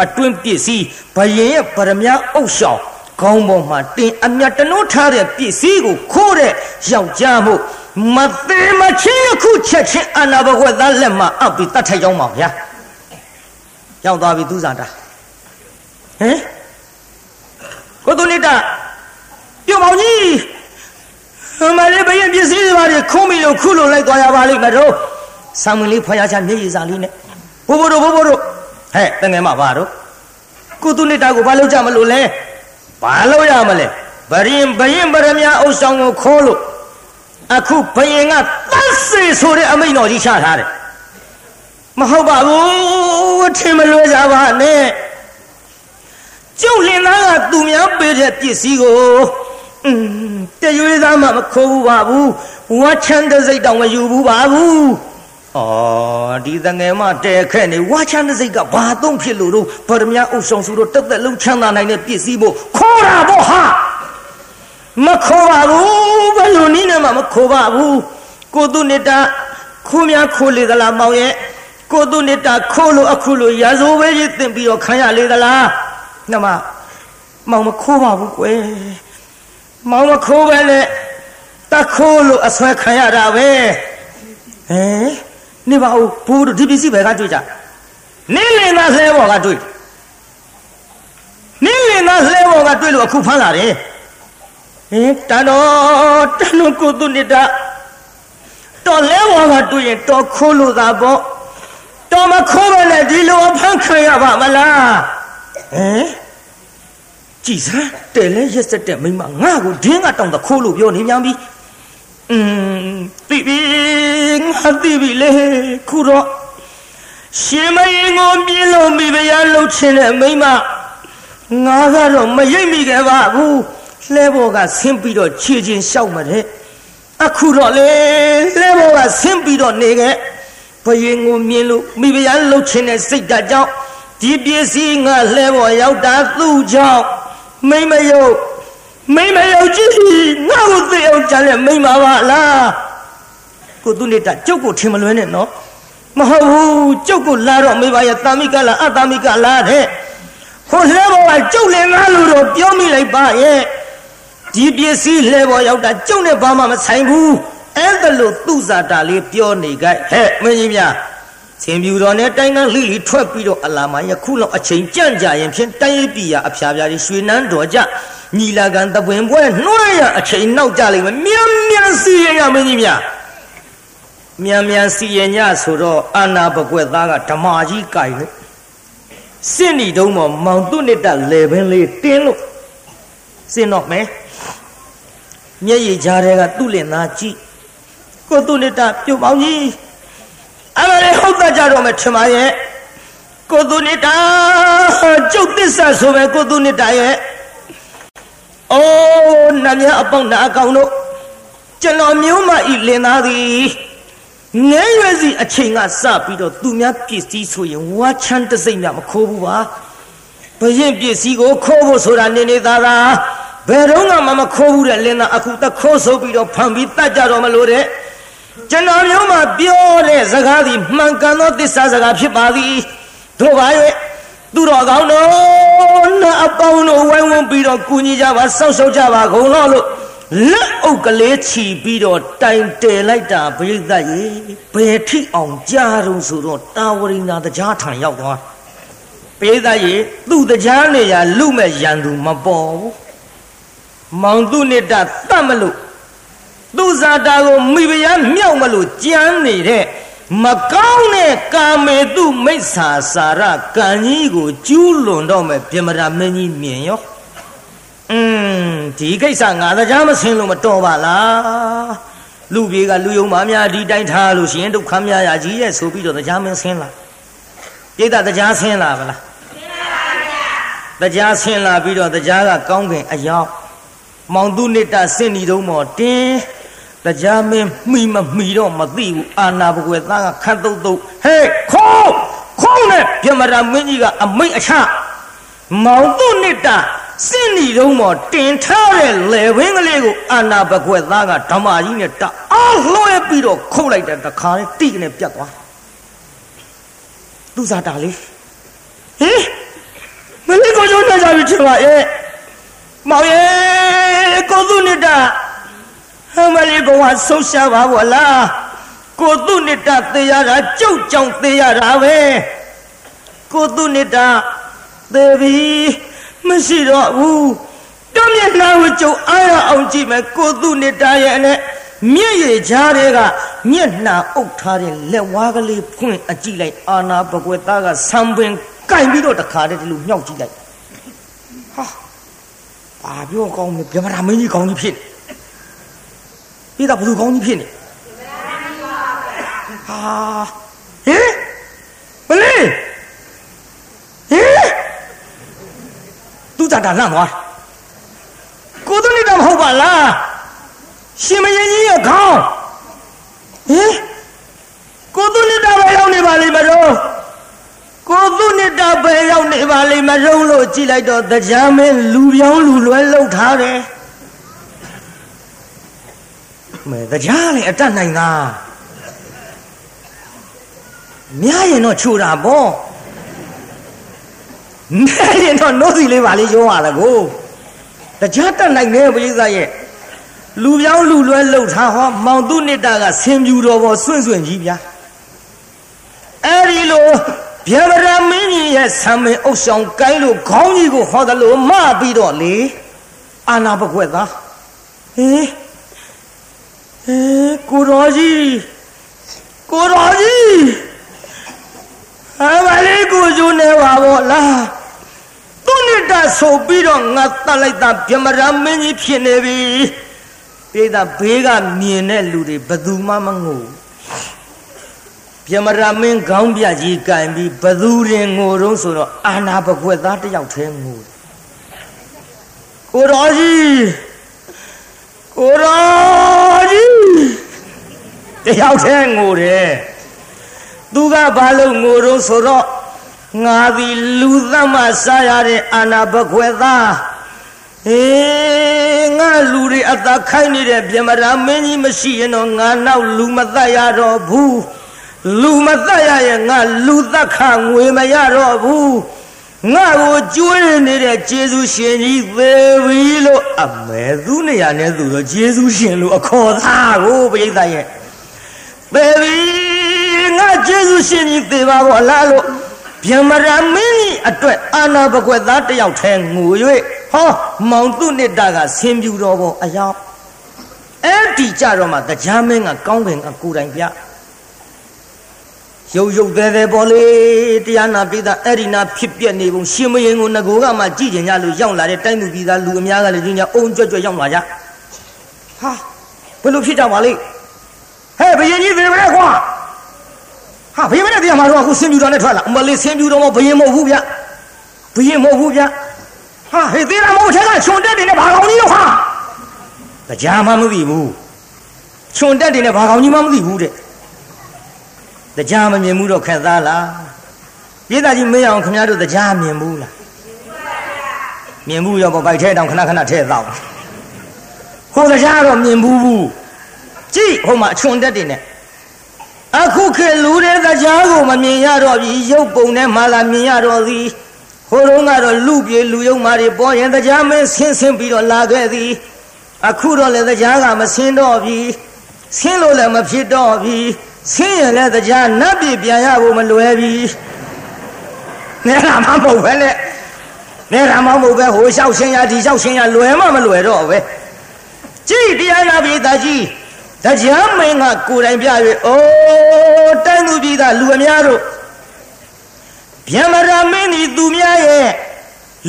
အတွင်းပစ္စည်းဘယင်ရဲ့ဗရမ ्या အုပ်ရှောင်း ခေါင်းပေါ်မှာတင်အမြတ်တနိုးထားတဲ့ပစ္စည်းကိုခိုးတဲ့ယောက်ျားမှုမသေးမချင်းအခုချက်ချင်းအနာဘကွက်သားလက်မှာအပ်ပြီးတတ်ထိုက်ကြောင်းပါဗျာရောက်သွားပြီသူစားတာဟင်ကိုသူနေတာပြုံမောင်ကြီးမလေးဘယင်ပစ္စည်းတွေပါလေခုံးပြီလို့ခုလို့လိုက်သွားရပါလိမ့်မယ်တော့ဆောင်းမလေးဖွာရချမျက်ရည်စာလေးနဲ့ဘိုးဘိုးတို့ဘိုးဘိုးတို့ဟဲ့တငယ်မပါတော့ကိုသူနေတာကိုဘာလုပ်ကြမလို့လဲ ဘာလုပ်ရမလဲဘရင်ဘရင်ဗရမ ्या အုပ်ဆောင်ကိုခေါ်လို့အခုဘယင်ကတတ်စေဆိုတဲ့အမိန့်တော်ကြီးချထားတယ်မဟုတ်ပါဘူးထင်မလွဲကြပါနဲ့ကျုပ်လင်သားကသူများပေးတဲ့ပစ္စည်းကိုอืมတရွေးသားမှမခိုးဘူးပါဘူးဝါချမ်းတဲ့စိတ်တောင်မယူဘူးပါဘူး ဩဒီတငယ်မတဲခက်နေဝါချမ်းတဲ့စိတ်ကဘာသုံးဖြစ်လို့တော့ဗရမ ्या အုပ်ဆောင်စုတော့တက်တက်လုံးချမ်းသာနိုင်တဲ့ပစ္စည်းဖို့ခေါ်တာပေါ့ဟာမခိုးပါဘူးဘယ်လိုနည်းနဲ့မှမခိုးပါဘူးကိုသူနေတာခိုးများခိုးလေသလားမောင်ရဲ့ကိုသူနေတာခိုးလို့အခုလို့ရာဇိုးဝဲကြီးတင်ပြီးတော့ခံရလေသလားနှမမောင်မခိုးပါဘူးကွယ်မောင်မခိုးပဲနဲ့တခိုးလို့အဆွဲခံရတာပဲဟမ် နေပါဦးဘိုးတို့ဒီပစ္စည်းပဲကတွေ့ကြနင်းလင်သားလှဲပေါ်ကတွေ့နင်းလင်သားလှဲပေါ်ကတွေ့လို့အခုဖမ်းလာတယ်ဟင်တန်တော်တန်တော်ကိုသူနေတာတော်လဲပေါ်ကတွေ့ရင်တော်ခိုးလို့သာပေါ့တော်မခိုးပဲနဲ့ဒီလိုအဖမ်းခံရပါမလားဟမ်ကြည်စမ်းတယ်လဲရက်စက်တဲ့မိမငါ့ကိုဒင်းကတောင်းတခိုးလို့ပြောနေမြန်ပြီอืมတိ ပြီငါတိပြီလေခုတော့ရှင်မရင်ကိုပြင်းလို့မိဖုရားလှုပ်ချင်တဲ့မိမငါကတော့မရိပ်မိခဲ့ပါဘူးလှဲဘော်ကဆင်းပြီးတော့ခြေချင်းလျှောက်မတဲ့အခုတော့လေလှဲဘော်ကဆင်းပြီးတော့နေခဲ့ဘယင်ကိုမြင်လို့မိဖုရားလှုပ်ချင်တဲ့စိတ်ဓာတ်ကြောင့်ဒီပစ္စည်းငါလှဲဘော်ရောက်တာသူ့ကြောင့်မိမယုတ်မိမယုတ်ကြည့်ငါ့ကိုသိအောင်ကြလဲမိမပါလား ကိုသူနေတာကျုပ်ကိုထင်မလွဲနဲ့နော်မဟုတ်ဘူးကျုပ်ကိုလာတော့မိဘရဲ့တာမိကလားအတာမိကလားတဲ့ခိုလှဲဘောကကျုပ်လည်းငါလို့တော့ပြောမိလိုက်ပါရဲ့ဒီပစ္စည်းလှဲဘောရောက်တာကျုပ်နဲ့ဘာမှမဆိုင်ဘူးအဲ့ဒါလို့သူ့ဇာတာလေးပြောနေကြဟဲ့မင်းကြီးများဆင်ပြူတော်နဲ့တိုင်းကန်းလိလိထွက်ပြီးတော့အလာမယခုလောက်အချိန်ကြန့်ကြရင်ဖြင့်တိုင်းရပြည်ရအဖျားဖျားကြီးရွှေနန်းတော်ကြညီလာခံတပွင်ပွဲနှိုးရအချိန်နောက်ကြလိမ့်မယ်မြန်မြန်စီရင်ရမင်းကြီးများ မြန်မြန်စီရင်ညဆိုတော့အာနာပကွက်သားကဓမာကြီးကြိုင်လို့စင့်ဒီတုံးမောင်မောင်တုနှစ်တလေပင်လေးတင်းလို့စင့်တော့မယ်မျက်ရည်ကြားထဲကသူ့လင်သားကြည့်ကိုတုနှစ်တပြုတ်ပေါင်းကြီးအဲ့ဒါလေဟုတ်သားကြတော့မယ်ထင်ပါရဲ့ကိုတုနှစ်တကျုပ်သစ္စာဆိုပဲကိုတုနှစ်တရဲ့အိုးနတ်များအပေါင်းနာအကောင်တို့ကျွန်တော်မျိုးမဤလင်သားသည် ငဲရွယ်စီအချိန်ကစပြီးတော့သူများပစ္စည်းဆိုရင်ဝါချမ်းတစိမ့်များမခိုးဘူးပါဘရင်ပစ္စည်းကိုခိုးဖို့ဆိုတာနေနေသားသားဘယ်တော့မှမခိုးဘူးတဲ့လင်းသားအခုတခိုးဆိုပြီးတော့ဖန်ပြီးတတ်ကြတော့မလို့တဲ့ကျွန်တော်မျိုးမှာပြောတဲ့စကားသည်မှန်ကန်သောသစ္စာစကားဖြစ်ပါသည်တို့ပါရဲ့သူတော်ကောင်းတို့နာအပေါင်းတို့ဝိုင်းဝန်းပြီးတော့ကူညီကြပါစောင့်ရှောက်ကြပါကုန်တော့လို့ လက်အုပ်ကလေးချီပြီးတော့တိုင်တယ်လိုက်တာပြိဿရေဘယ်ထိအောင်ကြားတော့ဆိုတော့တာဝရိနာတရားထံရောက်သွားပြိဿရေသူ့တရားနေရလူမဲ့ရန်သူမပေါ်ဘူးမောင်သူနှစ်တတတ်မလို့သူဇာတာကိုမိဖုရားမြောက်မလို့ကြမ်းနေတဲ့မကောင်းတဲ့ကာမေတုမိစ္ဆာစာရကံကြီးကိုကျူးလွန်တော့မယ်ပြမရာမင်းကြီးမြင်ရော อืมဒီကိစ္စငါတရားမဆင်းလို့မတော်ပါလားလူပြေကလူယုံမများဒီတိုင်းထားလို့ရှိရင်ဒုက္ခများရကြီးရဲ့ဆိုပြီးတော့တရားမင်းဆင်းလာပြိတ္တတရားဆင်းလာဗလားဆင်းလာပါဗျာတရားဆင်းလာပြီးတော့တရားကကောင်းကင်အယောင်မောင်သူနိတ္တဆင့်နေတော့မော်တင်းတရားမင်းမှီမမှီတော့မသိဘူးအာနာဘကွယ်သားကခတ်တုတ်တုတ်ဟဲ့ခိုးခိုးနဲ့ပြမရာမင်းကြီးကအမိတ်အချမောင်သူနိတ္တ စင့်နေတော့မော်တင်ထားတဲ့လေဝင်းကလေးကိုအာနာဘကွယ်သားကဓမ္မကြီးနဲ့တအားလွှဲပြီးတော့ခုတ်လိုက်တဲ့တခါလေးတိကနေပြတ်သွားသူစားတာလေးဟင်မလေးကိုကျုံးနေကြပြီချင်ပါရဲ့မောင်ရဲ့ကိုသူနိတ္တဟမလေးဘဝဆုံးရှားပါဘောလားကိုသူနိတ္တသေရတာကြုတ်ကြောင်သေရတာပဲကိုသူနိတ္တသေပြီ မရှိတော့ဘူးတမျက်နှာကိုကြုံအားရအောင်ကြည့်မယ်ကိုသူနိတ္တရဲ့နဲ့မျက်ရည်ကြားတွေကမျက်နှာအုပ်ထားတဲ့လက်ဝါးကလေးဖွင့်အကြည့်လိုက်အာနာဘကွယ်သားကဆံပင်ကင်ပြီးတော့တခါတည်းဒီလိုညှောက်ကြည့်လိုက်ဟာဘာပြောကောင်းလဲဗြဟ္မဏမင်းကြီးကောင်းကြီးဖြစ်နေပြတာဘသူကောင်းကြီးဖြစ်နေဟာဟင်မလေးဟင် သူတတာလန့်သွားကိုသူနေတာမဟုတ်ပါလားရှင်မရင်ကြီးရဲ့ခေါင်းဟင်ကိုသူနေတာပဲရောက်နေပါလိမ့်မတော့ကိုသူနေတာပဲရောက်နေပါလိမ့်မတော့လို့ကြည့်လိုက်တော့တရားမင်းလူပြောင်းလူလွဲလောက်ထားတယ်မဲတရားလည်းအတတ်နိုင်တာမြားရင်တော့ချိုတာပေါ့ မြားရင်တော့နှုတ်စီလေးပါလေးရောရတာကိုတရားတတ်နိုင်တယ်ပရိသတ်ရဲ့လူပြောင်းလူလွဲလှုပ်ထားဟောမောင်သူနိတ္တကဆင်ပြူတော်ပေါ်စွန့်စွန့်ကြီးဗျာအဲ့ဒီလိုဗျမရမင်းကြီးရဲ့ဆံမင်အုပ်ဆောင်ကိုင်းလို့ခေါင်းကြီးကိုဟောတယ်လို့မပြီးတော့လေအာနာပကွက်သားဟေးဟေးကိုတော်ကြီးကိုတော်ကြီးအမလေးကိုကျိုးနေပါဗောလားသူ နိတ္တဆိုပြီးတော့ငါတတ်လိုက်တာဗျမရမင်းကြီးဖြစ်နေပြီပြေးတာဘေးကမြင်တဲ့လူတွေဘယ်သူမှမငိုဗျမရမင်းခေါင်းပြကြီးကင်ပြီးဘသူရင်ငိုတော့ဆိုတော့အာနာပကွက်သားတယောက်ထဲငိုကိုတော်ကြီးကိုတော်ကြီးတယောက်ထဲငိုတယ်သူကဘာလို့ငိုတော့ဆိုတော့ ငါသည်လူသမစားရတဲ့အာနာပကွက်သားအေးငါလူတွေအသာခိုင်းနေတဲ့ပြမရာမင်းကြီးမရှိရင်တော့ငါနောက်လူမသက်ရတော့ဘူးလူမသက်ရရင်ငါလူသက်ခငွေမရတော့ဘူးငါကိုကျွေးနေတဲ့ကျေးဇူးရှင်ကြီးသေပြီလို့အမဲသူနေရနဲ့သူတော့ကျေးဇူးရှင်လို့အခေါ်သားကိုပြိဿရဲ့သေပြီငါကျေးဇူးရှင်ကြီးသေပါဘောလားလို့ ဗျမရာမင်းကြီးအတွက်အာနာဘကွက်သားတယောက်ထဲငို၍ဟောမောင်သူနှစ်တာကဆင်းပြူတော်ဘောအယောင်အဲ့ဒီကြတော့မှတရားမင်းကကောင်းကင်ကကိုယ်တိုင်ပြရုပ်ရုပ်သေးသေးပေါ်လေတရားနာပိသအဲ့ဒီနာဖြစ်ပြနေပုံရှင်မရင်ကိုငကိုကမှကြည်ကျင်ကြလို့ရောက်လာတဲ့တိုင်းသူပြည်သားလူအများကလည်းဒီညအုံကြွကြွရောက်လာကြဟာဘယ်လိုဖြစ်ကြပါလိမ့်ဟဲ့ဘယင်ကြီးသေမလဲကွာ ဟာဘယင်မနဲ့တရားမှာတော့အခုဆင်းပြူတော်နဲ့ထွက်လာအမလေးဆင်းပြူတော်မဘယင်မဟုတ်ဘူးဗျဘယင်မဟုတ်ဘူးဗျဟာဟေးသေးတာမဟုတ်ချက်ကချွန်တက်တယ်နဲ့ဘာကောင်ကြီးတော့ဟာတရားမှမသိဘူးချွန်တက်တယ်နဲ့ဘာကောင်ကြီးမှမသိဘူးတဲ့တရားမမြင်ဘူးတော့ခက်သားလားပြည်သားကြီးမင်းအောင်ခင်ဗျားတို့တရားမြင်ဘူးလားမြင်ဘူးရောပေါ့ဗိုက်ထဲတောင်ခဏခဏထဲတော့ဟိုတရားတော့မြင်ဘူးဘူးကြည့်ဟိုမှာအချွန်တက်တင်နဲ့ အခုခေတ်လူတဲ့တရားကိုမမြင်ရတော့ပြီရုပ်ပုံနဲ့မှလာမြင်ရတော့သည်ဟိုတုန်းကတော့လူပြေလူယုံမာတွေပေါ်ရင်တရားမင်းဆင်းဆင်းပြီးတော့လာခဲ့သည် အခုတော့လည်းတရားကမဆင်းတော့ပြီဆင်းလို့လည်းမဖြစ်တော့ပြီဆင်းရင်လည်းတရားနတ်ပြည်ပြန်ရဖို့မလွယ်ပြီနဲတာမှမဟုတ်ပဲနဲ့နဲတာမှမဟုတ်ပဲဟိုလျှောက်ရှင်းရဒီလျှောက်ရှင်းရလွယ်မှမလွယ်တော့ပဲကြည့်တရားနာပြည်သားကြီး တရားမင်းကကိုယ်တိုင်ပြ၍အိုးတိုင်းသူပြည်သားလူအများတို့ဗျမရာမင်းဒီသူများရဲ့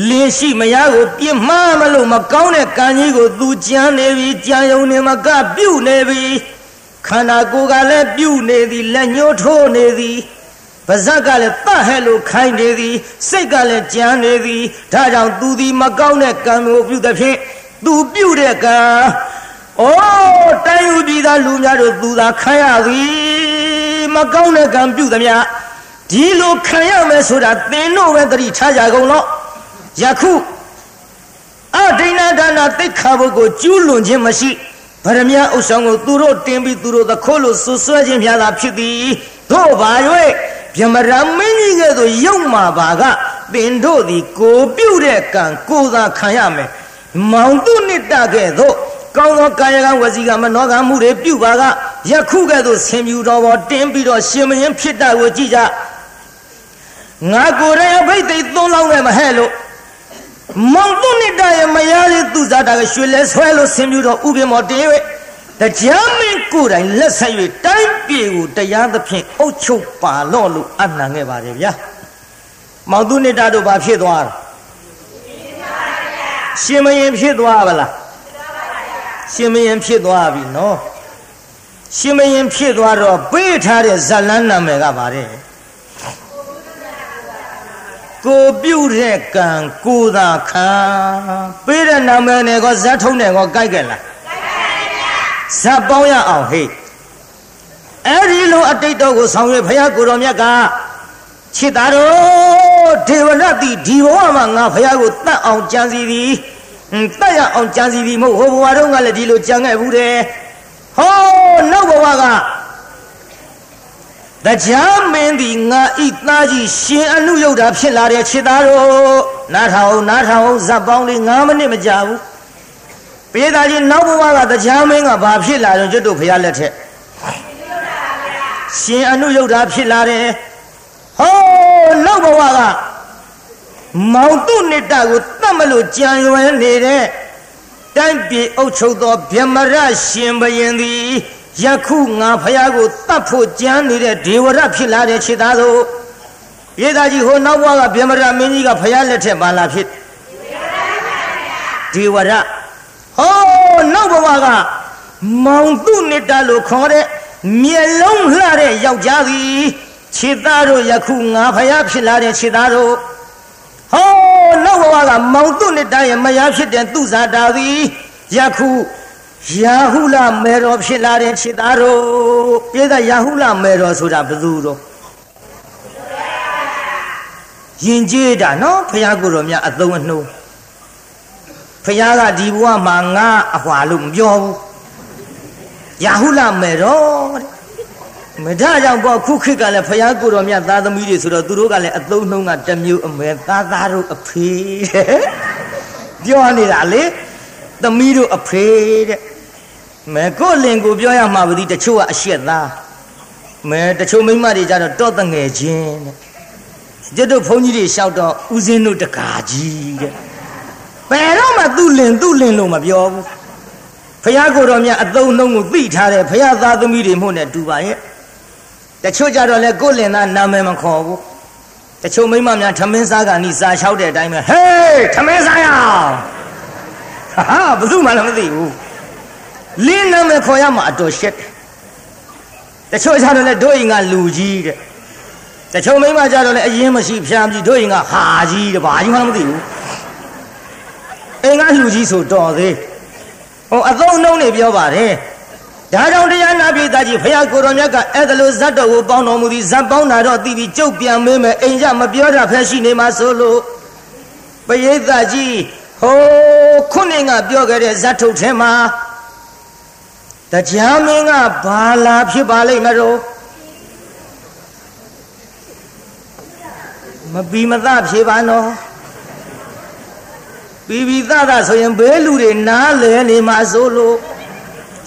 လင်းရှိမယားကိုပြစ်မှားမလို့မကောင်းတဲ့ကံကြီးကိုသူကြမ်းနေပြီကြံယုံနေမကပြုတ်နေပြီခန္ဓာကိုယ်ကလည်းပြုတ်နေသည်လက်ညှိုးထိုးနေသည်ပါဇက်ကလည်းတတ်ဟဲ့လို့ခိုင်းနေသည်စိတ်ကလည်းကြမ်းနေသည်ဒါကြောင့်သူသည်မကောင်းတဲ့ကံကိုပြုသဖြင့်သူပြုတ်တဲ့ကံ အိုးတိုင်းယူပြည်သားလူများတို့သူသာခံရသည်မကောင်းတဲ့ကံပြုသမျှဒီလိုခံရမယ်ဆိုတာသင်တို့ပဲတတိထားကြကုန်တော့ယခုအဒိဏဒါနာသိက္ခာဘုတ်ကိုကျူးလွန်ခြင်းမရှိဗရမ ्या ဥဆောင်ကိုသူတို့တင်ပြီးသူတို့သခိုးလို့ဆွဆွဲခြင်းများသာဖြစ်သည်တို့ဘာ၍ဗျမရာမင်းကြီးကဲ့သို့ရုပ်မာပါကသင်တို့သည်ကိုပြုတ်တဲ့ကံကိုသာခံရမယ်မောင်တုနိတကဲ့သို့ ကောင်းသောကာယကံဝစီကမနောကမှုတွေပြုပါကယခုကဲ့သို့ဆင်ပြူတော်ပေါ်တင်းပြီးတော့ရှင်မင်းဖြစ်တာကိုကြည့်ကြငါကိုယ်တိုင်အဘိသိက်သုံးလောင်းနဲ့မဟဲ့လို့မောင်တုနိတရဲ့မယားလေးသူစားတာကရွှေလဲဆွဲလို့ဆင်ပြူတော်ဥပ္ပမောတင်း၍တရားမင်းကိုယ်တိုင်လက်ဆက်၍တိုင်းပြည်ကိုတရားသဖြင့်အုပ်ချုပ်ပါလော့လို့အနှံခဲ့ပါတယ်ဗျာမောင်တုနိတတို့ဘာဖြစ်သွားတာရှင်မရင်ဖြစ်သွားပါလား ရှင်မရင်ဖြစ်သွားပြီနော်ရှင်မရင်ဖြစ်သွားတော့ပေးထားတဲ့ဇလန်းနာမည်ကပါတယ်ကိုပြုတ်တဲ့ကံကိုသာခံပေးတဲ့နာမည်နဲ့ကောဇတ်ထုံးနဲ့ကောကြိုက်ကြလားဇတ်ပေါင်းရအောင်ဟိတ်အဲ့ဒီလိုအတိတ်တော်ကိုဆောင်ရွက်ဖရာကိုတော်မြတ်ကခြေသားတော်ဒေဝရတိဒီဘဝမှာငါဖရာကိုတတ်အောင်ကြံစီသည် တတ်ရအောင်ကြံစီသည်မဟုတ်ဟိုဘဝတုန်းကလည်းဒီလိုကြံခဲ့ဘူးတဲ့ဟောနောက်ဘဝကတရားမင်းသည်ငါဤသားကြီးရှင်အနုယုတ်တာဖြစ်လာတဲ့ခြေသားတို့နားထောင်နားထောင်ဇက်ပေါင်းလေး9မိနစ်မကြာဘူးပေးသားကြီးနောက်ဘဝကတရားမင်းကဘာဖြစ်လာတော့ကျွတ်တို့ဖရားလက်ထက်ရှင်အနုယုတ်တာဖြစ်လာတယ်ဟောနောက်ဘဝကမောင်တုနိတကိုတတ် မလို့ကြံရွယ်နေတဲ့တိုင်းပြည်အုပ်ချုပ်သောဗြဟ္မရရှင်ဘယင်သည်ယခုငါဖះကိုတတ်ဖို့ကြံနေတဲ့ဒေဝရဖြစ်လာတဲ့ခြေသားတို့ရေသားကြီးဟိုနောက်ဘဝကဗြဟ္မရမင်းကြီးကဖះလက်ထက်ပါလာဖြစ်ဒေဝရဟောနောက်ဘဝကမောင်တုနိတလို့ခေါ်တဲ့မျက်လုံးလှတဲ့ယောက်ျားသည်ခြေသားတို့ယခုငါဖះဖြစ်လာတဲ့ခြေသားတို့ဟော နောက်ဘဝကမောင်တုနိတရဲ့မယားဖြစ်တဲ့သူဇာတာသည်ယခုယာဟုလမေတော်ဖြစ်လာတဲ့ခြေသားတို့ပြေကယာဟုလမေတော်ဆိုတာဘယ်သူတော့ယဉ်ကျေးတာနော်ဖះကိုယ်တော်မြတ်အသုံးအနှုံးဖះကဒီဘဝမှာငါအဟွာလို့မပြောဘူးယာဟုလမေတော်တဲ့ မဒါကြောင့်ပေါ့ခုခေတ်ကလည်းဖះကိုယ်တော်မြတ်သားသမီးတွေဆိုတော့သူတို့ကလည်းအသုံးနှုံးကတမျိုးအမဲသားသားတို့အဖေတဲ့ပြောနေတာလေသမီးတို့အဖေတဲ့မဲကိုလင်ကိုပြောရမှာပါဒီတချို့ကအရှက်သားမဲတချို့မိမတွေကြတော့တော့တငယ်ချင်းတဲ့ကျွတ်တို့ဘုန်းကြီးတွေလျှောက်တော့ဦးစင်းတို့တကာကြီးတဲ့ဘယ်တော့မှသူ့လင်သူ့လင်လို့မပြောဘူးဖះကိုတော်မြတ်အသုံးနှုံးကိုသိထားတယ်ဖះသားသမီးတွေမှုနဲ့တူပါရဲ့ တချို့ကြတော့လေကိုလင်သားနာမည်မခေါ်ဘူးတချို့မိမများထမင်းစားကနီစာလျှောက်တဲ့အတိုင်းပဲဟေးထမင်းစားရအောင်ဟာဘယ်သူမှလည်းမသိဘူးလင်းနာမည်ခေါ်ရမှာအတော်ရှက်တချို့ကြတော့လေတို့ရင်ကလူကြီးတဲ့တချို့မိမကြတော့လေအရင်မရှိဖျားကြီးတို့ရင်ကဟာကြီးတဲ့ဘာကြီးမှမသိဘူးအင်္ဂါလူကြီးဆိုတော်သေးဟိုအသုံးနှုံးနေပြောပါတယ် ဒါကြောင့်တရားနာပိသားကြီးဖရာကိုတော်မြတ်ကအဲ့ဒါလိုဇတ်တော်ကိုပေါင်းတော်မူသည်ဇတ်ပေါင်းတာတော့တီးပြီးကြုတ်ပြန်မေးမယ်အိမ်ကြမပြောတာဖက်ရှိနေမှာဆိုလို့ပရိသတ်ကြီးဟိုးခုနှစ်ကပြောခဲ့တဲ့ဇတ်ထုတ်ထဲမှာတရားမင်းကဘာလာဖြစ်ပါလိမ့်မလို့မပီမသဖြေပါနော်ပီပီသသဆိုရင်ဘဲလူတွေနားလဲနေမှာဆိုလို့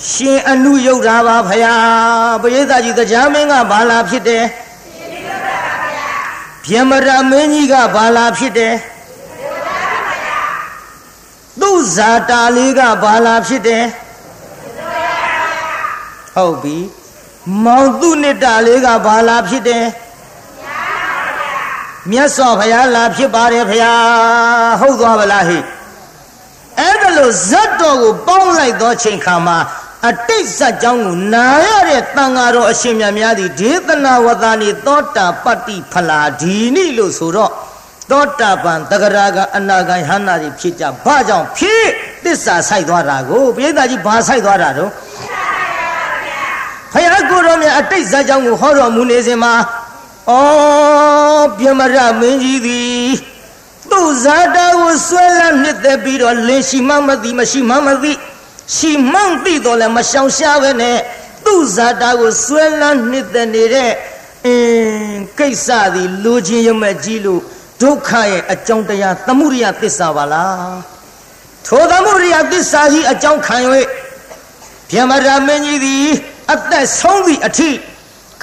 ရှင်အနုယုတ်တာပါဖယားပရိသတ်ကြီးတရားမင်းကဘာလာဖြစ်တယ်ဗျမရမင်းကြီးကဘာလာဖြစ်တယ်သူ့ဇာတာလေးကဘာလာဖြစ်တယ်ဟုတ်ပြီမောင်သူနှစ်တာလေးကဘာလာဖြစ်တယ်မြတ်စွာဘုရားလာဖြစ်ပါတယ်ဘုရားဟုတ်သွားပါလားဟိအဲ့ဒါလို့ဇတ်တော်ကိုပေါင်းလိုက်သောချိန်ခါမှာ အတိတ်ဇတ်ကြောင်းကိုနာရတဲ့တန်ဃာတော်အရှင်မြတ်များသည်ဒေသနာဝသနိသောတာပတ္တိဖလာဒီနိလို့ဆိုတော့သောတာပန်တဂရာကအနာဂံဟန္နာတွေဖြစ်ကြဘာကြောင့်ဖြစ်တစ္ဆာဆိုင်သွားတာကိုပိဋကကြီးဘာဆိုင်သွားတာတော့ဖယားကိုတော်မြတ်အတိတ်ဇာကြောင့်ကိုဟောတော်မူနေစဉ်မှာဩပြမရမင်းကြီးသည်သူ့ဇာတာကိုဆွဲလန်းနှစ်သက်ပြီးတော့လင်းရှိမှမသိမရှိမှမသိ ရှိမှန်းသိတော့လည်းမရှောင်ရှားပဲနဲ့သူ့ဇာတာကိုဆွဲလန်းနှစ်သက်နေတဲ့အင်းကိစ္စသည်လူချင်းရမဲ့ကြီးလို့ဒုက္ခရဲ့အကြောင်းတရားသမှုရိယသစ္စာပါလားထိုသမှုရိယသစ္စာကြီးအကြောင်းခံ၍ဗျမရမင်းကြီးသည်အသက်ဆုံးသည့်အထိ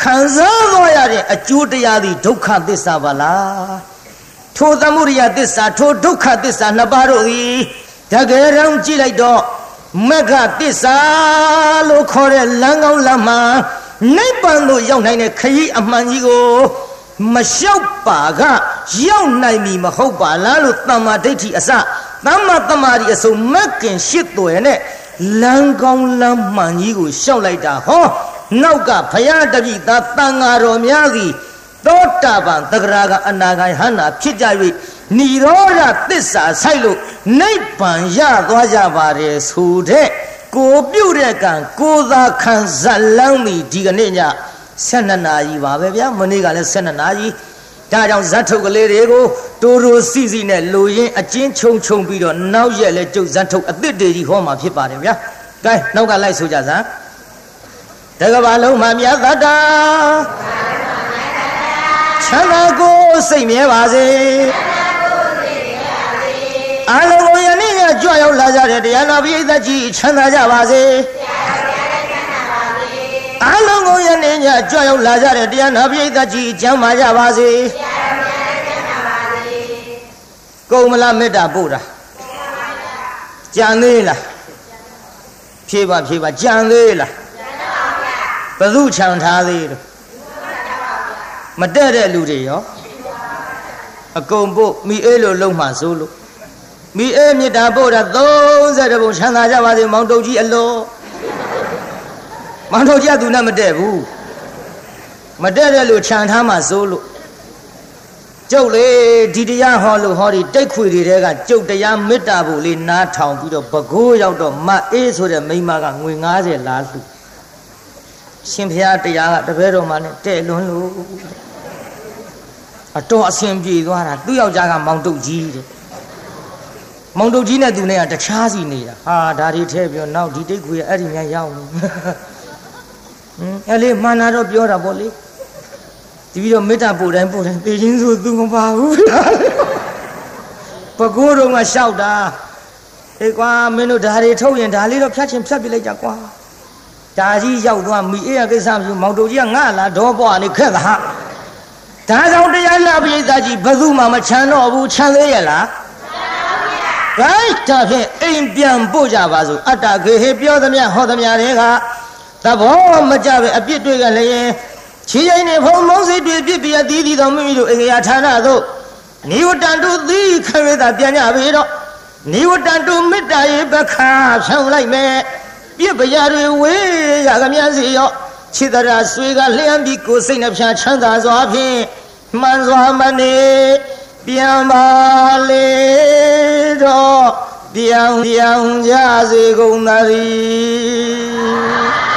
ခံစားသွားရတဲ့အကျိုးတရားသည်ဒုက္ခသစ္စာပါလားထိုသမှုရိယသစ္စာထိုဒုက္ခသစ္စာနှစ်ပါးတို့သည်တကယ်တော့ကြည့်လိုက်တော့ မက္ခသစ္စာလို့ခေါ်တဲ့လမ်းကောင်းလမ်းမှနိဗ္ဗာန်သို့ရောက်နိုင်တဲ့ခရီးအမှန်ကြီးကိုမလျှောက်ပါကရောက်နိုင်ပြီမဟုတ်ပါလားလို့တမ္မာဒိဋ္ဌိအစသမ္မာတမာရီအစုံမက်ကင်ရှစ်သွယ်နဲ့လမ်းကောင်းလမ်းမှန်ကြီးကိုရှောက်လိုက်တာဟောနောက်ကဘုရားတပိသာတန်ဃာတော်များစီသောတာပန်တဂရာကအနာဂံဟန္တာဖြစ်ကြ၍ និရောဓသစ္စာဆိုင်လို့နိဗ္ဗာန်ရသွားကြပါတယ်ဆိုတဲ့ကိုပြုတ်တဲ့ကံကိုသာခံဇလန်းမီဒီကနေ့ည12နာရီပါပဲဗျာမနေ့ကလည်း12နာရီဒါကြောင့်ဇတ်ထုတ်ကလေးတွေကိုတိုးတိုးစီစီနဲ့လူရင်းအကျဉ်းချုံချုံပြီးတော့နောက်ရက်လဲကျုပ်ဇတ်ထုတ်အသစ်တွေကြီးဟောမှာဖြစ်ပါတယ်ဗျာကဲနောက်ကလိုက်ဆိုကြစမ်းတကဘာလုံးမှာမြတ်သတ္တာချမ်းသာကိုစိတ်မြဲပါစေ အလုံးကိုယနေ့ညကြွရောက်လာကြတဲ့တရားနာပိဋကကြီးချမ်းသာကြပါစေအလုံးကိုယနေ့ညကြွရောက်လာကြတဲ့တရားနာပိဋကကြီးကျမ်းမာကြပါစေကုံမလားမေတ္တာပို့တာကြံသေးလားဖြေပါဖြေပါကြံသေးလားဘု து ခြံထားသေးတယ်မတက်တဲ့လူတွေရောအကုန်ပို့မိအေးလို့လုံးမှစိုးလို့ မိအေးမြစ်တာပို့တာ30ဘုံချမ်းသာကြပါစေမောင်တုတ်ကြီးအလောမောင်တုတ်ကြီးကသူနဲ့မတက်ဘူးမတက်တဲ့လူခြံထားမှစိုးလို့ကျုပ်လေဒီတရားဟောလို့ဟောဒီတိတ်ခွေတွေတဲကကျုပ်တရားမေတ္တာဖို့လေးနားထောင်ပြီးတော့ဘကိုးရောက်တော့မအေးဆိုတဲ့မိမကငွေ90လားလှူရှင်ဘုရားတရားကတပည့်တော်မှနဲ့တဲ့လွန်းလို့အတော်အဆင်ပြေသွားတာသူ့ယောက်ျားကမောင်တုတ်ကြီးတဲ့ မောင်တုတ်ကြီးနဲ့သူနဲ့ကတခြားစီနေတာဟာဒါတွေထဲပြောနောက်ဒီတိတ်ခွေအဲ့ဒီများရောက်နေဟင်းအဲ့လေမှန်တာတော့ပြောတာပေါ့လေဒီပြီးတော့မေတ္တာပို့တိုင်းပို့တိုင်းသေခြင်းဆိုသူမပါဘူးဗျာပကိုးတော့ကလျှောက်တာအေးကွာမင်းတို့ဓာရီထုတ်ရင်ဓာလေးတော့ဖြတ်ချင်ဖြတ်ပြလိုက်ကြကွာဓာကြီးရောက်သွားမိအေးရကိစ္စမရှိမောင်တို့ကြီးကငါလာဒေါပွားနေခက်တာဟာဒါကြောင့်တရားနာပိဋကကြီးဘယ်သူမှမချမ်းတော့ဘူးချမ်းသေးရဲ့လား ဂိုင်းဒါဖြင့်အိမ်ပြန်ပို့ကြပါစို့အတ္တခေဟေပြောသမျှဟောသမျှတွေကသဘောမကြပဲအပြစ်တွေကလည်းခြေရင်နေဖုံမုံစိတ်တွေပြစ်ပြအသီးသီးတော်မိမိတို့အင်္ဂယာဌာနသို့နိဝတ္တတုသီခရတာပြန်ကြပြီတော့နိဝတ္တတုမေတ္တာရေပခါဖြောင်းလိုက်မယ်ပြစ်ပရာတွေဝေးရကမြစီရောခြေတရာဆွေကလျှမ်းပြီးကိုယ်စိတ်နှဖျားချမ်းသာစွာဖြင့်မှန်စွာမနေ ပြန်ပါလေတော့ပြောင်းပြောင်းကြစေကုန်သတည်း